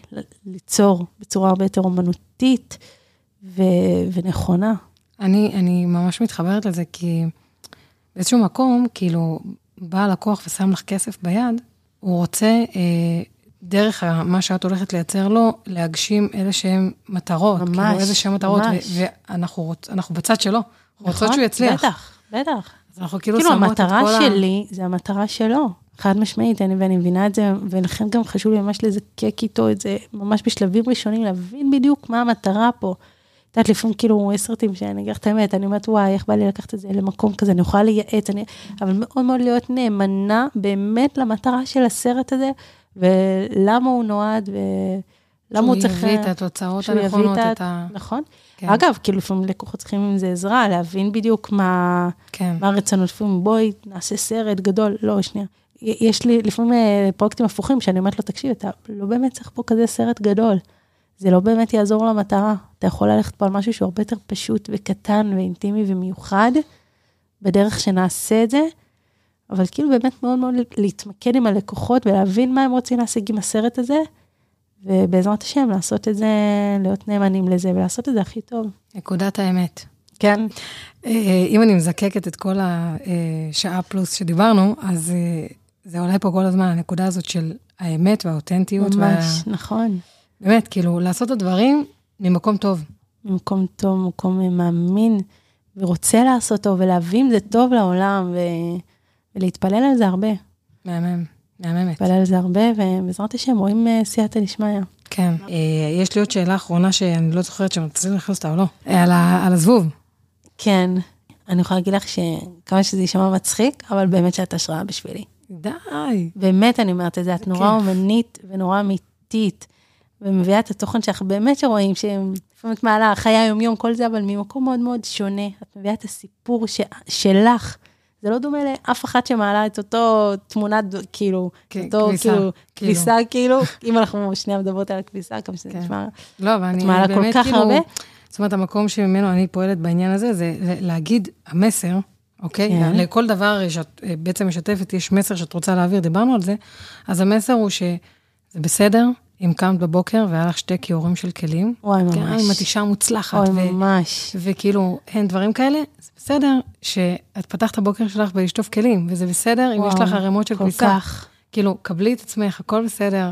ליצור בצורה הרבה יותר אומנותית ו- ונכונה. אני, אני ממש מתחברת לזה, כי באיזשהו מקום, כאילו, בא לקוח ושם לך כסף ביד, הוא רוצה, אה, דרך מה שאת הולכת לייצר לו, להגשים איזה שהן מטרות. ממש, כאילו, איזה שהן מטרות, ממש. ואנחנו רוצ, בצד שלו, נכון, רוצות שהוא יצליח. בטח, בטח. אנחנו כאילו, כאילו שמות את כל ה... כאילו, המטרה שלי זה המטרה שלו. חד משמעית, אני, ואני מבינה את זה, ולכן גם חשוב לי ממש לזקק איתו את זה, ממש בשלבים ראשונים, להבין בדיוק מה המטרה פה. את יודעת, לפעמים כאילו, סרטים שאני אגיד לך את האמת, אני אומרת, וואי, איך בא לי לקחת את זה למקום כזה, אני יכולה לייעץ, אני... אבל מאוד מאוד להיות נאמנה באמת למטרה של הסרט הזה, ולמה הוא נועד, למה הוא צריך... שהוא יביא את התוצאות הנכונות, את ה-. נכון. כן. אגב, כאילו לפעמים לקוחות צריכים עם זה עזרה, להבין בדיוק מה, כן. מה הרצונות. לפעמים בואי, נעשה סרט גדול, לא, שנייה. יש לי לפעמים אה, פרויקטים הפוכים, שאני אומרת לו, תקשיב, אתה לא באמת צריך פה כזה סרט גדול. זה לא באמת יעזור למטרה. אתה יכול ללכת פה על משהו שהוא הרבה יותר פשוט וקטן ואינטימי ומיוחד, בדרך שנעשה את זה, אבל כאילו באמת מאוד מאוד להתמקד עם הלקוחות ולהבין מה הם רוצים להשיג עם הסרט הזה, ובעזרת השם לעשות את זה, להיות נאמנים לזה ולעשות את זה הכי טוב. נקודת האמת. כן, אה, אם אני מזקקת את כל השעה פלוס שדיברנו, אז אה, זה עולה פה כל הזמן, הנקודה הזאת של האמת והאותנטיות. ממש, נכון. באמת, כאילו, לעשות את הדברים ממקום טוב. ממקום טוב, מקום מאמין, ורוצה לעשות טוב, ולהבין אם זה טוב לעולם, ו... ולהתפלל על זה הרבה. מהמם, מהממת. להתפלל על זה הרבה, ובעזרת השם רואים אה, סייעתא דשמיא. כן. אה, יש לי עוד שאלה אחרונה שאני לא זוכרת שם, תצליחי להכניס אותה או לא. אה, על הזבוב. כן, אני יכולה להגיד לך שכמה שזה יישמע מצחיק, אבל באמת שאת השראה בשבילי. די. באמת אני אומרת את זה, את נורא. אומנית ונורא אמיתית, ומביאה את התוכן שלך באמת שרואים, שהם לפעמים את מעלה חיי היום-יום, כל זה, אבל ממקום מאוד מאוד שונה. את מביאה את הסיפור ש... שלך. זה לא דומה לאף אחת שמעלה את אותו תמונת, כאילו, כן, אותו, כביסה, כאילו, כאילו. כביסה, כאילו, אם אנחנו שנייה מדברות על הכביסה, כמה שזה כן. נשמע, לא, אבל אני מעלה כל כך כאילו... הרבה. זאת אומרת, המקום שממנו אני פועלת בעניין הזה, זה להגיד, המסר, אוקיי? כן. לכל דבר שאת אה, בעצם משתפת, יש מסר שאת רוצה להעביר, דיברנו על זה, אז המסר הוא שזה בסדר אם קמת בבוקר והיה לך שתי כיורים של כלים. וואי, כן, ממש. אם את אישה מוצלחת, אוי, ו- ממש. וכאילו אין דברים כאלה, זה בסדר שאת פתחת הבוקר שלך בלשטוף כלים, וזה בסדר אם יש וואו, לך ערימות של כל כביסה. כך. כאילו, קבלי את עצמך, הכל בסדר.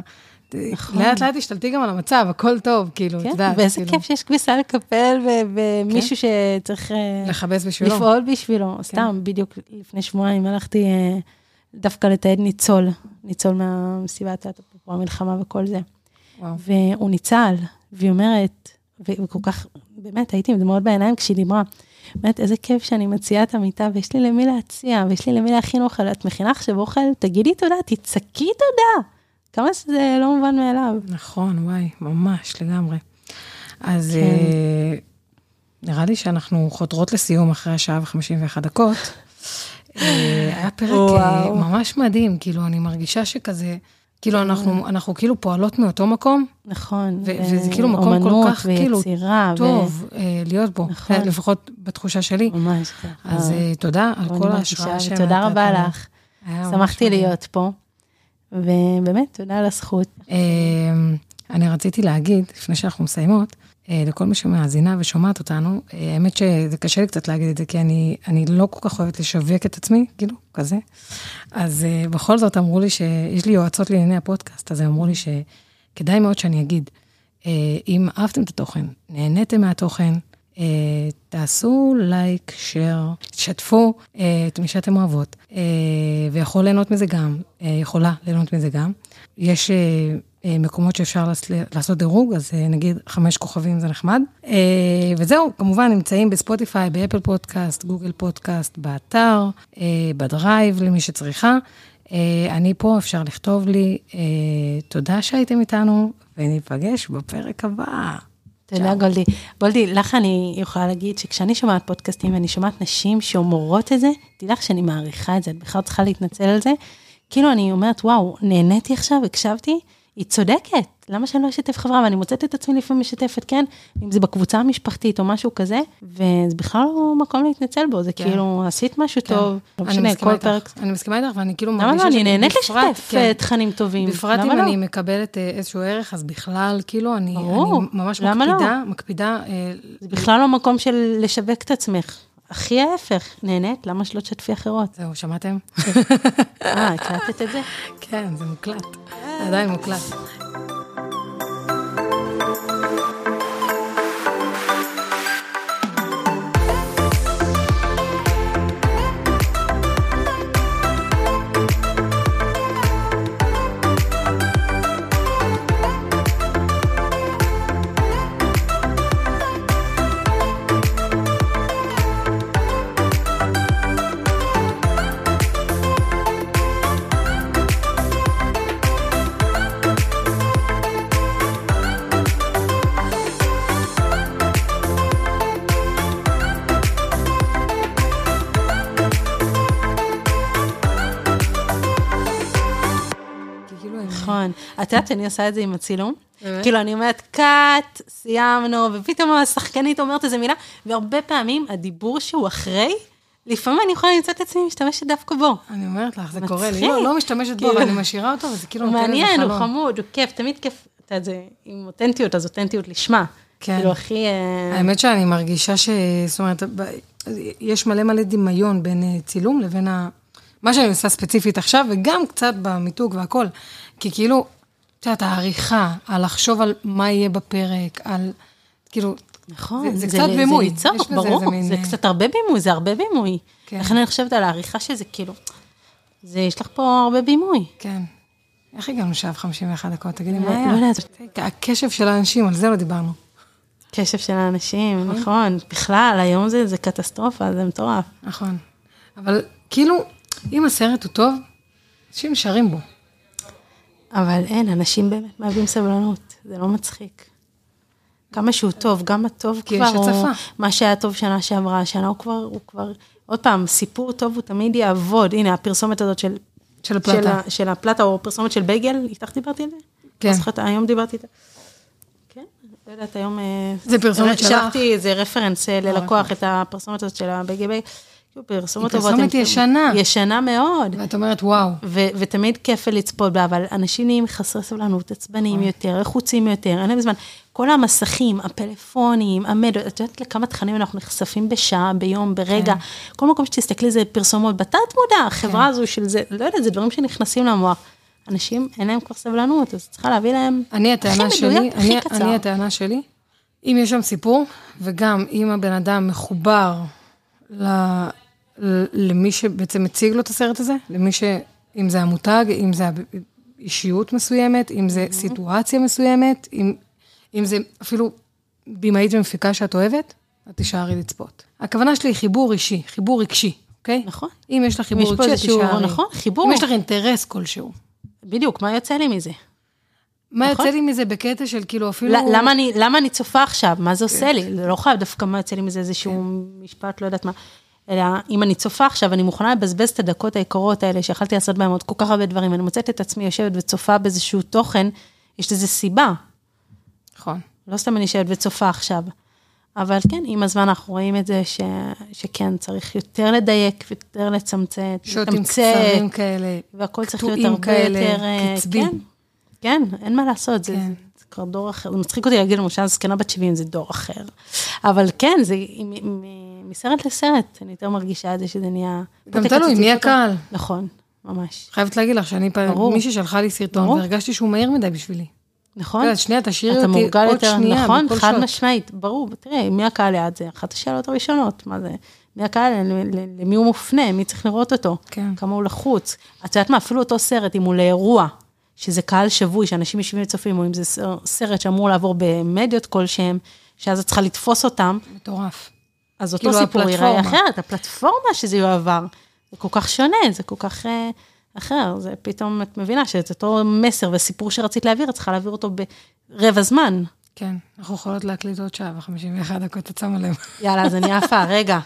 נכון. לאט לאט תשתלטי גם על המצב, הכל טוב, כאילו, את כן, יודעת. ואיזה כאילו, כיף שיש כביסה לקפל, ו- ומישהו שצריך... אה, לכבס בשבילו. לפעול בשבילו. סתם, בדיוק לפני שבועיים הלכתי אה, דווקא לתעד ניצול, ניצול מהמסיבת אפרופו המלחמה וכל זה. וואו. והוא ניצל, והיא אומרת, וכל כך, באמת, הייתי עם דמעות בעיניים כשהיא דיברה. באמת, איזה כיף שאני מציעה את המיטה, ויש לי למי להציע, ויש לי למי להכין אוכל. את מכינה עכשיו אוכל, תגידי תודה, תצעקי תודה. כמה שזה לא מובן מאליו. נכון, וואי, ממש, לגמרי. אז כן. אה, נראה לי שאנחנו חותרות לסיום אחרי השעה ו-51 דקות. אה, היה פרק אה, וואו. ממש מדהים, כאילו, אני מרגישה שכזה, כאילו, אנחנו, אנחנו כאילו פועלות מאותו מקום, נכון. ו- וזה כאילו מקום כל כך, כאילו, ויצירה, טוב אה, להיות בו, נכון. אה, לפחות בתחושה שלי. ממש. זה. אז אה, תודה על כל ההשראה שנתת ותודה רבה. לך. שמחתי. להיות פה, ובאמת, תודה על הזכות. אני רציתי להגיד, לפני שאנחנו מסיימות, לכל מי שמאזינה ושומעת אותנו, אה, האמת שזה קשה לי קצת להגיד את זה, כי אני, אני לא כל כך אוהבת לשווק את עצמי, כאילו, כזה. אז אה, בכל זאת אמרו לי שיש לי יועצות לענייני הפודקאסט, אז אמרו לי שכדאי מאוד שאני אגיד, אה, אם אהבתם את התוכן, נהניתם מהתוכן, אה, תעשו לייק, שייר, תשתפו אה, את מי שאתם אוהבות, אה, ויכול ליהנות מזה גם, אה, יכולה ליהנות מזה גם. יש אה, אה, מקומות שאפשר לעשות דירוג, אז אה, נגיד חמש כוכבים זה נחמד. אה, וזהו, כמובן נמצאים בספוטיפיי, באפל פודקאסט, גוגל פודקאסט, באתר, אה, בדרייב למי שצריכה. אה, אני פה, אפשר לכתוב לי. אה, תודה שהייתם איתנו, וניפגש בפרק הבא. תודה, גולדי. גולדי, לך אני יכולה להגיד שכשאני שומעת פודקאסטים ואני שומעת נשים שאומרות את זה, תדע לך שאני מעריכה את זה, את בכלל צריכה להתנצל על זה. כאילו, אני אומרת, וואו, נהניתי עכשיו, הקשבתי, היא צודקת, למה שאני לא אשתף חברה? ואני מוצאת את עצמי לפעמים משתפת, כן, אם זה בקבוצה המשפחתית או משהו כזה, וזה בכלל לא מקום להתנצל בו, זה כן. כאילו, עשית משהו טוב, לא משנה, כל איתך, פרק. אני מסכימה איתך, ואני כאילו למה מרגישה לא? אני שאני נהנית לשתף כן. אה, תכנים טובים. בפרט אם למה לא? אני מקבלת אה, איזשהו ערך, אז בכלל, כאילו, אני, ברור, אני ממש למה לא? מקפידה, מקפידה, אה, זה בכלל לא מקום של לשווק את עצמך. הכי ההפך, נהנית, למה שלא תשתפי אחרות? זהו, שמעתם? אה, הקלטת את זה? כן, זה מוקלט, זה עדיין מוקלט. את יודעת שאני עושה את זה עם הצילום? כאילו, אני אומרת, קאט, סיימנו, ופתאום השחקנית אומרת איזה מילה, והרבה פעמים הדיבור שהוא אחרי, לפעמים אני יכולה למצוא את עצמי משתמשת דווקא בו. אני אומרת לך, זה. קורה לי. לא, לא משתמשת בו, כאילו. אבל אני משאירה אותו, וזה כאילו הוא נותן איזה מעניין, הוא חלום. חמוד, הוא כיף, תמיד כיף, אתה יודע, זה עם אותנטיות, אז אותנטיות לשמה. כן. כאילו, הכי... אה, האמת שאני מרגישה ש... זאת אומרת, יש מלא מלא דמיון בין אה, צילום לבין ה... מה שאני עושה ספציפית עכשיו, וגם קצת במיתוג והכל. כי כאילו, את יודעת, העריכה, על לחשוב על מה יהיה בפרק, על... כאילו, נכון, זה- זה קצת בימוי. זה ליצור, ברור, איזה מין, זה אה, קצת הרבה בימוי, זה הרבה בימוי. כן. לכן אני חושבת על העריכה שזה כאילו, זה, יש לך פה הרבה בימוי. כן. איך הגענו שעה ו-51 דקות? תגידי, לא מה היה? יודעת. הקשב של האנשים, על זה לא דיברנו. קשב של האנשים, נכון. בכלל, היום זה, זה קטסטרופה, זה מטורף. נכון. אבל כאילו, אם הסרט הוא טוב, אנשים נשארים בו. אבל אין, אנשים באמת מאבדים סבלנות, זה לא מצחיק. כמה שהוא טוב, גם הטוב כי כבר יש הוא, הצפה. מה שהיה טוב שנה שעברה, השנה הוא כבר, הוא כבר, עוד פעם, סיפור טוב הוא תמיד יעבוד. הנה, הפרסומת הזאת של... של הפלטה. של, ה- של הפלטה, או פרסומת של בייגל, איתך דיברתי על זה? כן. לא זוכרת, היום דיברתי איתה. כן, לא יודעת, היום... אה, זה פרסומת שלך? שלחתי איזה רפרנס אה, ללקוח, את הפרסומת הזאת של הבייגל בייגל. פרסומות טובות. פרסומת הן- ישנה. ישנה מאוד. ואת אומרת, וואו. ו- ותמיד כיף לצפות בה, אבל אנשים נהיים חסרי סבלנות, עצבניים יותר, לחוצים יותר, אין להם זמן. כל המסכים, הפלאפונים, המדיות, את יודעת לכמה תכנים אנחנו נחשפים בשעה, ביום, ברגע. כן. כל מקום שתסתכלי זה פרסומות בתת מודע, החברה הזו של זה, לא יודעת, זה דברים שנכנסים למוח. אנשים, אין להם כבר סבלנות, אז צריכה להביא להם אני הטענה שלי, מדויק, הכי אני, קצר. אני הטענה שלי, אם יש שם סיפור, וגם אם הבן אדם מחובר ל- למי שבעצם מציג לו את הסרט הזה, למי ש... אם זה המותג, אם זה אישיות מסוימת, אם זה סיטואציה מסוימת, אם, אם זה אפילו במאית ומפיקה שאת אוהבת, את תישארי לצפות. הכוונה שלי היא חיבור אישי, חיבור רגשי, אוקיי? נכון. אם יש לך חיבור רגשי, איזשהו- תישארי. נכון, חיבור. אם יש לך אינטרס כלשהו. בדיוק, מה יוצא לי מזה? מה נכון. יוצא לי מזה בקטע של כאילו אפילו... ל- למה אני, למה אני צופה עכשיו? מה זה עושה לי? לא חייב דווקא מה יוצא לי מזה איזשהו משפט, לא יודעת מה. אלא אם אני צופה עכשיו, אני מוכנה לבזבז את הדקות היקרות האלה, שיכלתי לעשות בהן עוד כל כך הרבה דברים, אני מוצאת את עצמי יושבת וצופה באיזשהו תוכן, יש לזה סיבה. נכון. לא סתם אני יושבת וצופה עכשיו. אבל כן, עם הזמן אנחנו רואים את זה ש... שכן, צריך יותר לדייק, יותר לצמצם, שוטים קצרים כאלה. והכל צריך להיות קטועים הרבה כאלה, יותר... אה, קצבי. כן, כן, אין מה לעשות, זה, כן. זה כבר דור אחר. זה מצחיק אותי להגיד, למשל, זקנה בת 70 זה דור אחר. אבל כן, זה מ- מ- מסרט לסרט, אני יותר מרגישה את זה שזה נהיה... גם תלוי, מי. הקהל? נכון, ממש. חייבת להגיד לך שאני פעם, ברור. מישהי שלחה לי סרטון, ברור. והרגשתי שהוא מהיר מדי בשבילי. נכון? את שנייה, תשאירי אותי עוד יותר, שנייה נכון, חד שוט. משמעית, ברור, תראה, מי הקהל ליד זה? אחת השאלות הראשונות, מה זה? מי הקהל, למי הוא מופנה, מי צריך לראות אותו? כן. כמה הוא לחוץ. את יודעת מה, אפילו אותו סרט, אם הוא לאירוע, שזה קהל שבוי, שאנשים יושבים וצופים, או אם זה סר- סרט שאמור לעבור במדיות כלשהם, שאז את צריכה לתפוס אותם, מטורף. אז אותו כאילו סיפור ייראה. אחרת, הפלטפורמה שזה יועבר, זה כל כך שונה, זה כל כך אה, אחר, זה פתאום, את מבינה שאת אותו מסר וסיפור שרצית להעביר, את צריכה להעביר אותו ברבע זמן. כן, אנחנו יכולות להקליט עוד שעה ו-51 דקות, את שמה לב. יאללה, אז אני עפה, רגע,